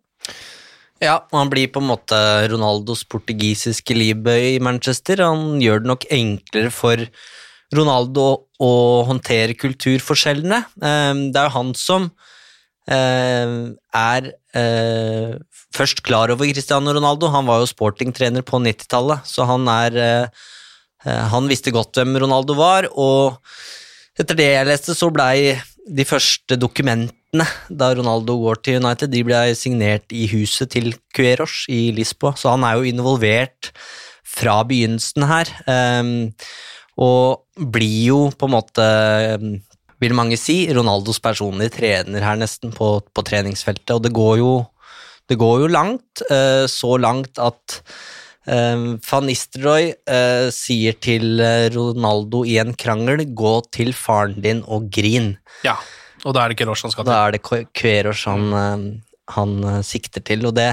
Ja, og han blir på en måte Ronaldos portugisiske libe i Manchester. Han gjør det nok enklere for Ronaldo å håndtere kulturforskjellene. Eh, Det er jo han som er eh, først klar over Cristiano Ronaldo. Han var jo sportingtrener på 90-tallet, så han er eh, eh, Han visste godt hvem Ronaldo var, og etter det jeg leste, så blei de første dokumentene da Ronaldo går til United, de ble signert i huset til Cueros i Lisboa, så han er jo involvert fra begynnelsen her. og blir jo på en måte, vil mange si, Ronaldos personlige trener her nesten på, på treningsfeltet, og det går jo, det går jo langt, eh, så langt at Um, Van Nistelrooy eh, sier til eh, Ronaldo i en krangel 'gå til faren din og grin'. Ja, og da er det Queros han skal til. Da er det Queros han, eh, han eh, sikter til, og det,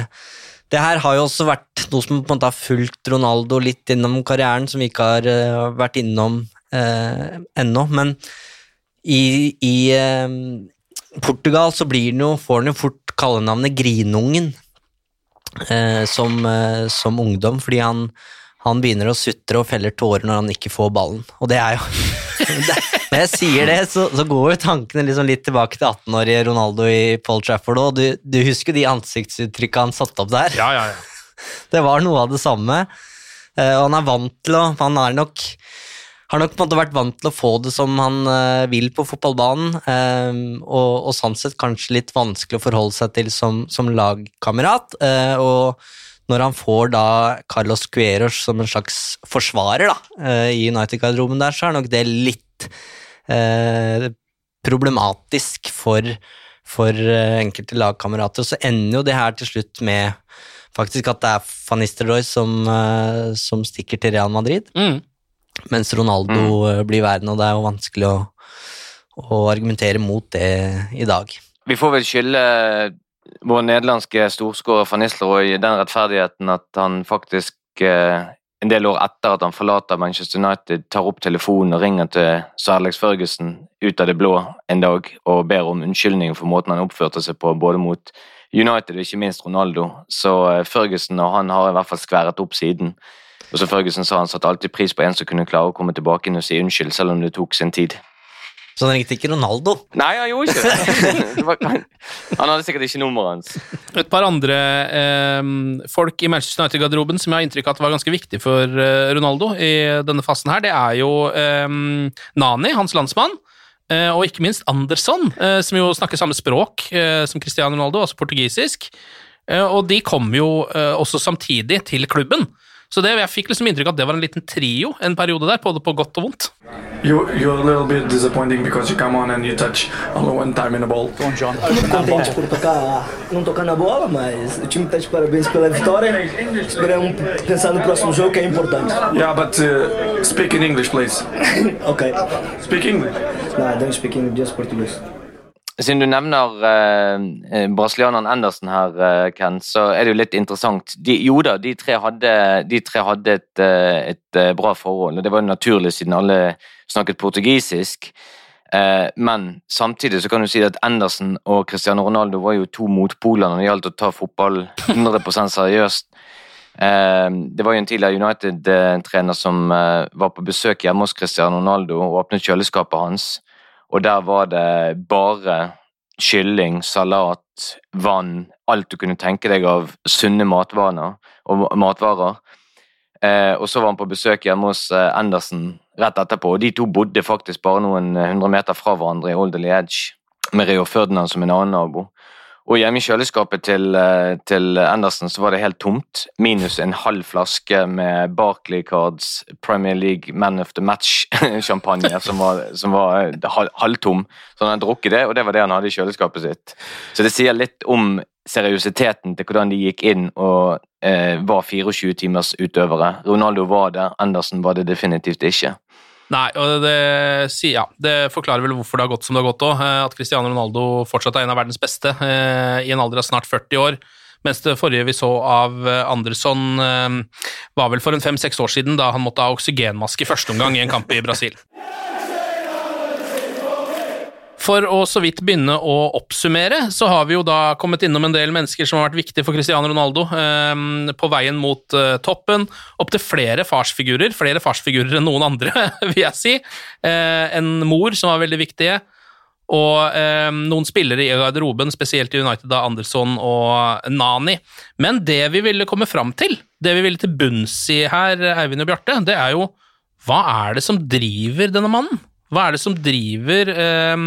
det her har jo også vært noe som på en måte har fulgt Ronaldo litt gjennom karrieren, som vi ikke har eh, vært innom eh, ennå, men i, i eh, Portugal så blir den jo, får han jo fort kallenavnet Grinungen eh, som, eh, som ungdom, fordi han, han begynner å sutre og feller tårer når han ikke får ballen. Og det er jo det, Når jeg sier det, så, så går jo tankene liksom litt tilbake til 18-årige Ronaldo i Paul Trafford òg. Du, du husker de ansiktsuttrykka han satte opp der? Ja, ja, ja. Det var noe av det samme. Eh, og han er vant til å Han er nok har nok på en måte vært vant til å få det som han eh, vil på fotballbanen, eh, og, og sånn sett kanskje litt vanskelig å forholde seg til som, som lagkamerat. eh, og når han får da Carlos Cueros som en slags forsvarer da, i United-garderoben der, så er nok det litt problematisk for, for enkelte lagkamerater. Og så ender jo det her til slutt med faktisk at det er Van Nistelrooy som, som stikker til Real Madrid. Mm. Mens Ronaldo mm. blir verden, og det er jo vanskelig å, å argumentere mot det i dag. Vi får vel skylde vår nederlandske storskårer van Nistelrooy den rettferdigheten at han faktisk eh, en del år etter at han forlater Manchester United, tar opp telefonen og ringer til Sir Alex Ferguson ut av det blå en dag og ber om unnskyldning for måten han oppførte seg på, både mot United og ikke minst Ronaldo. Så eh, Ferguson og han har i hvert fall skværet opp siden. Og så Ferguson sa han satte alltid pris på en som kunne klare å komme tilbake inn og si unnskyld, selv om det tok sin tid. Så han ringte ikke Ronaldo? Nei, han gjorde ikke det. det var, han hadde sikkert ikke nummeret hans. Et par andre eh, folk i Manchester United-garderoben som jeg har inntrykk av at var ganske viktig for eh, Ronaldo i denne fasen her, det er jo eh, Nani, hans landsmann, eh, og ikke minst Andersson, eh, som jo snakker samme språk eh, som Cristiano Ronaldo, altså portugisisk. Eh, og de kom jo også samtidig til klubben. Så det, jeg fikk liksom inntrykk av at det var en liten trio en periode der, både på godt og vondt. You, you're a little bit disappointing because you come on and you touch only one time in ball. Contente por tocar, não tocar na bola, mas o time está de parabéns pela vitória. Esperamos pensar no próximo jogo que é importante. Yeah, but uh, speak in English, please. ok. Speak English. No, I don't speak English, just Portuguese. Siden du nevner eh, eh, brasilianeren Andersen her, eh, Ken, så er det jo litt interessant. De, jo da, de tre hadde, de tre hadde et, eh, et eh, bra forhold, og det var jo naturlig siden alle snakket portugisisk. Eh, men samtidig så kan du si at Andersen og Cristiano Ronaldo var jo to motpoler når det gjaldt å ta fotball 100 seriøst. Det var jo en tidligere United-trener som var på besøk hjemme hos Cristiano Ronaldo og åpnet kjøleskapet hans, og der var det bare kylling, salat, vann, alt du kunne tenke deg av sunne matvaner og matvarer. Eh, og så var han på besøk hjemme hos Endersen Andersen rett etterpå, og de to bodde faktisk bare noen hundre meter fra hverandre i Alderley Edge, med Rio Ferdinand som en annen nabo. Og hjemme i kjøleskapet til, eh, til Andersen så var det helt tomt, minus en halv flaske med Barclay Cards Premier League Man of the Match-champagne som var, som var eh, halvtom. Så han hadde drukket det, og det var det han hadde i kjøleskapet sitt. Så det sier litt om seriøsiteten til hvordan de gikk inn og eh, var 24 timers utøvere. Ronaldo var det, Andersen var det definitivt ikke. Nei, og det, ja, det forklarer vel hvorfor det har gått som det har gått òg. At Cristiano Ronaldo fortsatt er en av verdens beste eh, i en alder av snart 40 år. Mens det forrige vi så av eh, Andersson, eh, var vel for en fem-seks år siden, da han måtte ha oksygenmaske i første omgang i en kamp i Brasil. For å så vidt begynne å oppsummere, så har vi jo da kommet innom en del mennesker som har vært viktige for Cristiano Ronaldo eh, på veien mot eh, toppen. Opptil flere farsfigurer, flere farsfigurer enn noen andre, vil jeg si. Eh, en mor som var veldig viktige, og eh, noen spillere i garderoben, spesielt i United da Andersson og Nani. Men det vi ville komme fram til, det vi ville til bunns i her, Eivind og Bjarte, det er jo hva er det som driver denne mannen? Hva er det som driver eh,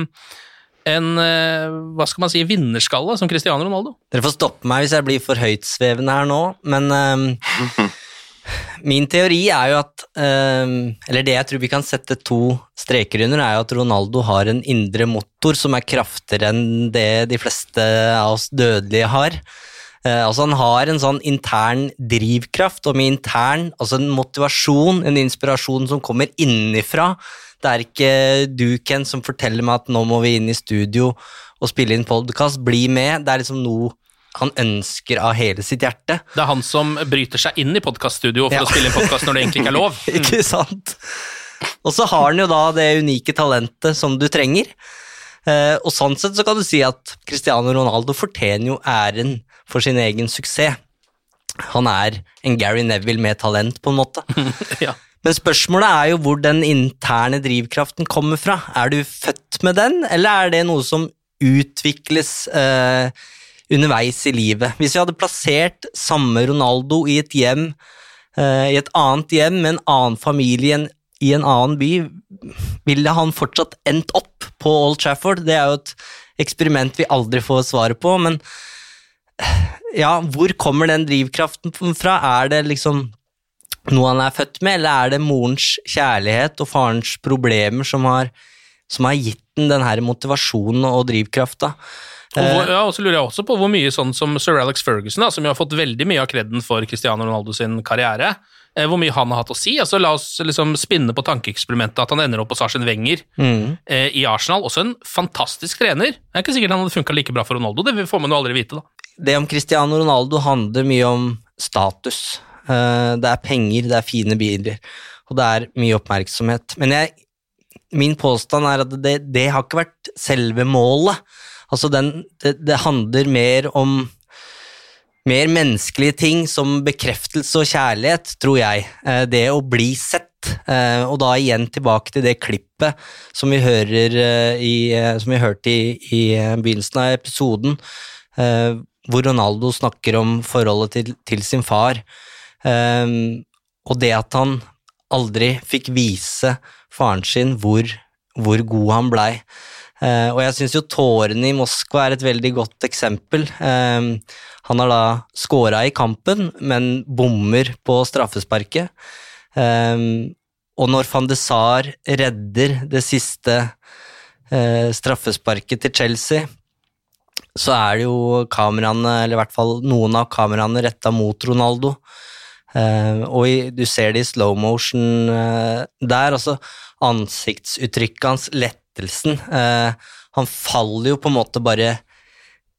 en eh, hva skal man si, vinnerskalle som Cristiano Ronaldo? Dere får stoppe meg hvis jeg blir for høytsvevende her nå, men eh, min teori er jo at eh, Eller det jeg tror vi kan sette to streker under, er jo at Ronaldo har en indre motor som er kraftigere enn det de fleste av oss dødelige har. Eh, altså Han har en sånn intern drivkraft, og med intern altså en motivasjon, en inspirasjon som kommer innenfra. Det er ikke du, Ken, som forteller meg at nå må vi inn i studio og spille inn podkast. Bli med. Det er liksom noe han ønsker av hele sitt hjerte. Det er han som bryter seg inn i podkaststudio for Ja. å spille inn podkast når det egentlig ikke er lov. ikke sant? Og så har han jo da det unike talentet som du trenger. Eh, og sånn sett så kan du si at Cristiano Ronaldo fortjener jo æren for sin egen suksess. Han er en Gary Neville med talent, på en måte. ja. Men spørsmålet er jo hvor den interne drivkraften kommer fra. Er du født med den, eller er det noe som utvikles eh, underveis i livet? Hvis vi hadde plassert samme Ronaldo i et hjem, eh, i et annet hjem med en annen familie en, i en annen by, ville han fortsatt endt opp på Old Trafford? Det er jo et eksperiment vi aldri får svaret på, men ja, hvor kommer den drivkraften fra? Er det liksom noe han er født med, eller er det morens kjærlighet og farens problemer som har, som har gitt den denne motivasjonen og drivkrafta? Og, hvor, ja, og så lurer jeg også på hvor mye sånn som Sir Alex Ferguson, da, som jo har fått veldig mye av kreden for Cristiano Ronaldo sin karriere, eh, hvor mye han har hatt å si. Altså, la oss liksom spinne på tankeeksperimentet at han ender opp hos Arsen Wenger Mm. eh, i Arsenal. Også en fantastisk trener. Det er ikke sikkert han hadde funka like bra for Ronaldo, det får man jo aldri vite, da. Det om Cristiano Ronaldo handler mye om status. Eh, Det er penger, det er fine biler, og det er mye oppmerksomhet. Men jeg, min påstand er at det, det har ikke vært selve målet. Altså den, det, det handler mer om mer menneskelige ting som bekreftelse og kjærlighet, tror jeg. Eh, Det å bli sett. Eh, Og da igjen tilbake til det klippet som vi hører i, som vi hørte i, i begynnelsen av episoden, hvor Ronaldo snakker om forholdet til, til sin far. Eh, Og det at han aldri fikk vise faren sin hvor, hvor god han blei. Uh, og jeg syns jo tårene i Moskva er et veldig godt eksempel. Eh, han har da scora i kampen, men bommer på straffesparket. Eh, og når van de Saar redder det siste eh, straffesparket til Chelsea, så er det jo kameraene, eller i hvert fall noen av kameraene, retta mot Ronaldo. Uh, og i, du ser det i slow motion uh, der, altså ansiktsuttrykket hans, lettelsen. Uh, han faller jo på en måte bare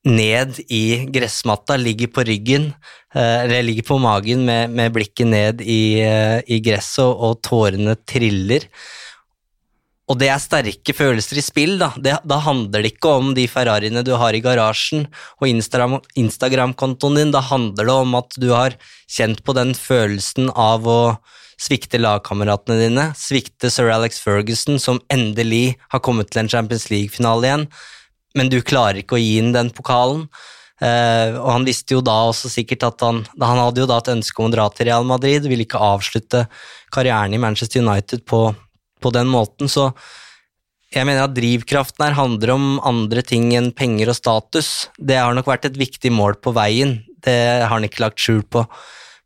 ned i gressmatta, ligger på ryggen, eller ligger på magen med, med blikket ned i, i gresset, og, og tårene triller. Og det er sterke følelser i spill, da. Det, da handler det ikke om de Ferrariene du har i garasjen og Instagram-kontoen din, da handler det om at du har kjent på den følelsen av å svikte lagkameratene dine, svikte sir Alex Ferguson, som endelig har kommet til en Champions League-finale igjen, men du klarer ikke å gi inn den pokalen. Uh, og han visste jo da også sikkert at han, han hadde jo da et ønske om å dra til Real Madrid, ville ikke avslutte karrieren i Manchester United på på den måten, så jeg mener at drivkraften her handler om andre ting enn penger og status. Det har nok vært et viktig mål på veien, det har han ikke lagt skjul på,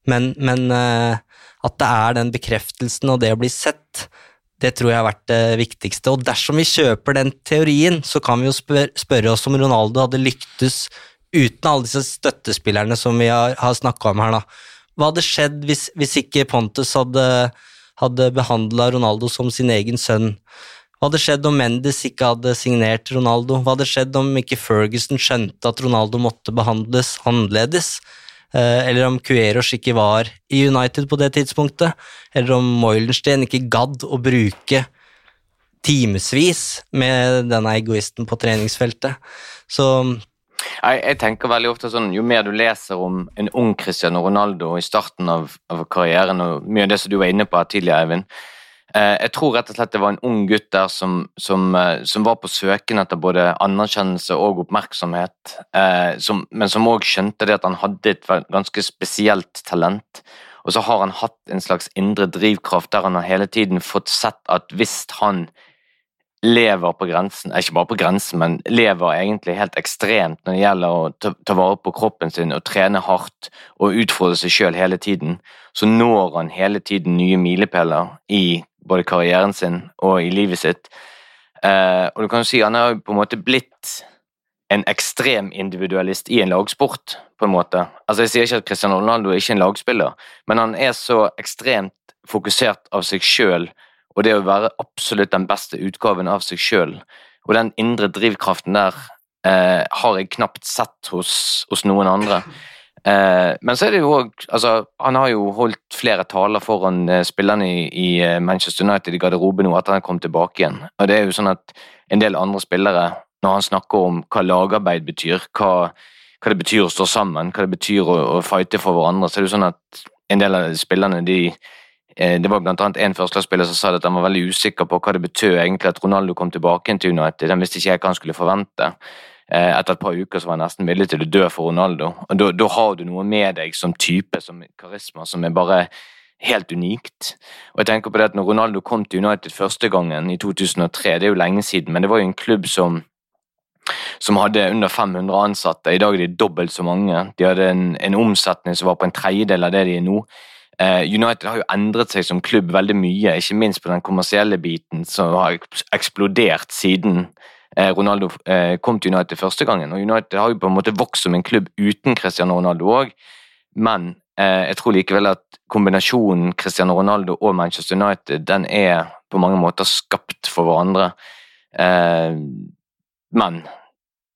men, men uh, at det er den bekreftelsen og det å bli sett, det tror jeg har vært det viktigste. Og dersom vi kjøper den teorien, så kan vi jo spør spørre oss om Ronaldo hadde lyktes uten alle disse støttespillerne som vi har, har snakka om her, da. Hva hadde skjedd hvis, hvis ikke Pontus hadde hadde behandla Ronaldo som sin egen sønn. Hva hadde skjedd om Mendes ikke hadde signert Ronaldo? Hva hadde skjedd om ikke Ferguson skjønte at Ronaldo måtte behandles annerledes? Eh, eller om Cueros ikke var i United på det tidspunktet? Eller om Moilenstein ikke gadd å bruke timevis med denne egoisten på treningsfeltet? Så jeg, jeg, tenker veldig ofte sånn, Jo mer du leser om en ung Cristiano Ronaldo i starten av, av karrieren, og mye av det som du var inne på her tidligere, Eivind eh, Jeg tror rett og slett det var en ung gutt der som, som, eh, som var på søken etter både anerkjennelse og oppmerksomhet, eh, som, men som òg skjønte det at han hadde et ganske spesielt talent. Og så har han hatt en slags indre drivkraft der han har hele tiden fått sett at hvis han lever på grensen, ikke bare på grensen, men lever egentlig helt ekstremt når det gjelder å ta, vare på kroppen sin og trene hardt og utfordre seg sjøl hele tiden, så når han hele tiden nye milepæler i både karrieren sin og i livet sitt. Eh, og du kan jo si han har på en måte blitt en ekstrem individualist i en lagsport, på en måte. Altså Jeg sier ikke at Cristiano Ronaldo er ikke en lagspiller, men han er så ekstremt fokusert av seg sjøl og det å være absolutt den beste utgaven av seg sjøl. Og den indre drivkraften der eh, har jeg knapt sett hos, hos noen andre. Eh, men så er det jo òg altså, Han har jo holdt flere taler foran eh, spillerne i, i, eh, Manchester United i garderoben nå etter han kom tilbake igjen. Og det er jo sånn at en del andre spillere, når han snakker om hva lagarbeid betyr, hva, hva det betyr å stå sammen, hva det betyr å, å fighte for hverandre, så er det jo sånn at en del av spillerne de det var blant annet en førstelagsspiller som sa at han var veldig usikker på hva det betød egentlig at Ronaldo kom tilbake til United. Den visste ikke jeg hva han skulle forvente. Eh, etter et par uker så var han nesten villig til å dø for Ronaldo. Og da har du noe med deg som type, som karisma, som er bare helt unikt. Og jeg tenker på det at når Ronaldo kom til United første gangen i 2003, det er jo lenge siden, men det var jo en klubb som som hadde under 500 ansatte. I dag er de dobbelt så mange. De hadde en, en omsetning som var på en tredjedel av det de er nå. Eh, United har jo endret seg som klubb veldig mye, ikke minst på den kommersielle biten, som har eksplodert siden eh, Ronaldo eh, kom til United første gangen. Og United har jo på en måte vokst som en klubb uten Cristiano Ronaldo òg, men jeg tror likevel at kombinasjonen Cristiano Ronaldo og Manchester United den er på mange måter skapt for hverandre. Men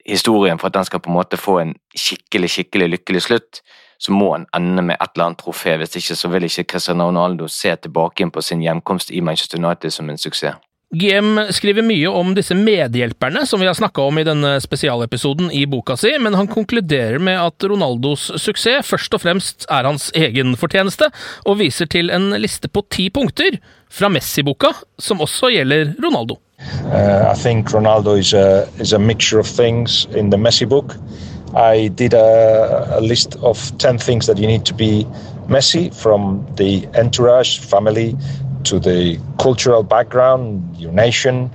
historien for at den skal på en måte få en skikkelig, skikkelig lykkelig slutt, så må han ende med et eller annet trofé. Hvis ikke så vil ikke Cristiano Ronaldo se tilbake inn på sin hjemkomst i Manchester United som en suksess. GM skriver mye om disse medhjelperne som vi har snakka om i denne spesialepisoden i boka si, men han konkluderer med at Ronaldos suksess først og fremst er hans egen fortjeneste, og viser til en liste på ti punkter fra Messi-boka, som også gjelder Ronaldo. Uh, I think Ronaldo is a, is a mixture of things in the Messi book. I did a, a, list of 10 things that you need to be messy from the entourage, family, to the cultural background, your nation,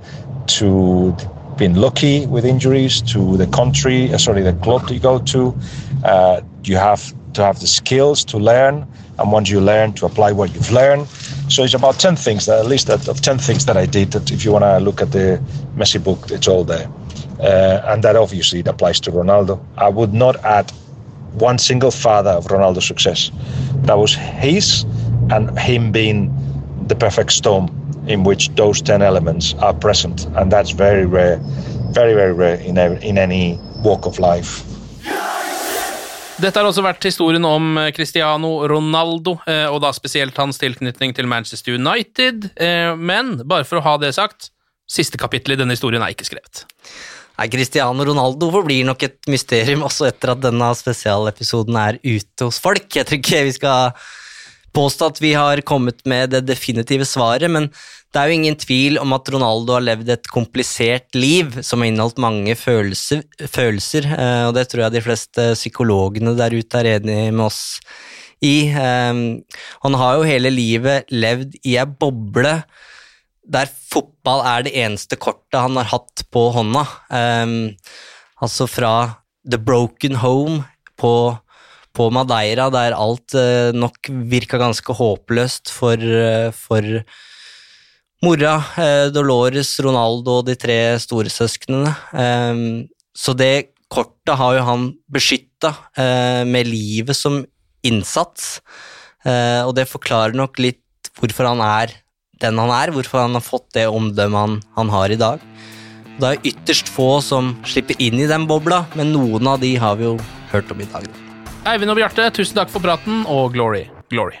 to being lucky with injuries to the country, uh, sorry, the club you go to. Uh, you have to have the skills to learn, and once you learn, to apply what you've learned. So it's about 10 things, that, at least of 10 things that I did. That if you want to look at the Messi book, it's all there. Uh, and that obviously it applies to Ronaldo. I would not add one single father of Ronaldo's success. That was his and him being the perfect storm in which those 10 elements are present. And that's very rare, very, very rare in, in any walk of life. Dette har også vært historien om eh, Cristiano Ronaldo, eh, og da spesielt hans tilknytning til Manchester United. Eh, men bare for å ha det sagt, siste kapittel i denne historien er ikke skrevet. Nei, Cristiano Ronaldo forblir nok et mysterium også etter at denne spesialepisoden er ute hos folk. Jeg tror ikke vi skal påstå at vi har kommet med det definitive svaret, men det er jo ingen tvil om at Ronaldo har levd et komplisert liv som har inneholdt mange følelser, følelser, eh, og det tror jeg de fleste psykologene der ute er enig med oss i. Eh, han har jo hele livet levd i ei boble der fotball er det eneste kortet han har hatt på hånda. Um, altså fra The Broken Home på, på Madeira, der alt uh, nok virka ganske håpløst for, uh, for mora, uh, Dolores, Ronaldo og de tre storesøsknene. Um, så det kortet har jo han beskytta med livet som innsats, og det forklarer nok litt hvorfor han er den han er, hvorfor han har fått det omdømmet han, han har i dag. Det er ytterst få som slipper inn i den bobla, men noen av de har vi jo hørt om i dag. Eivind og Bjarte, tusen takk for praten, og glory, glory.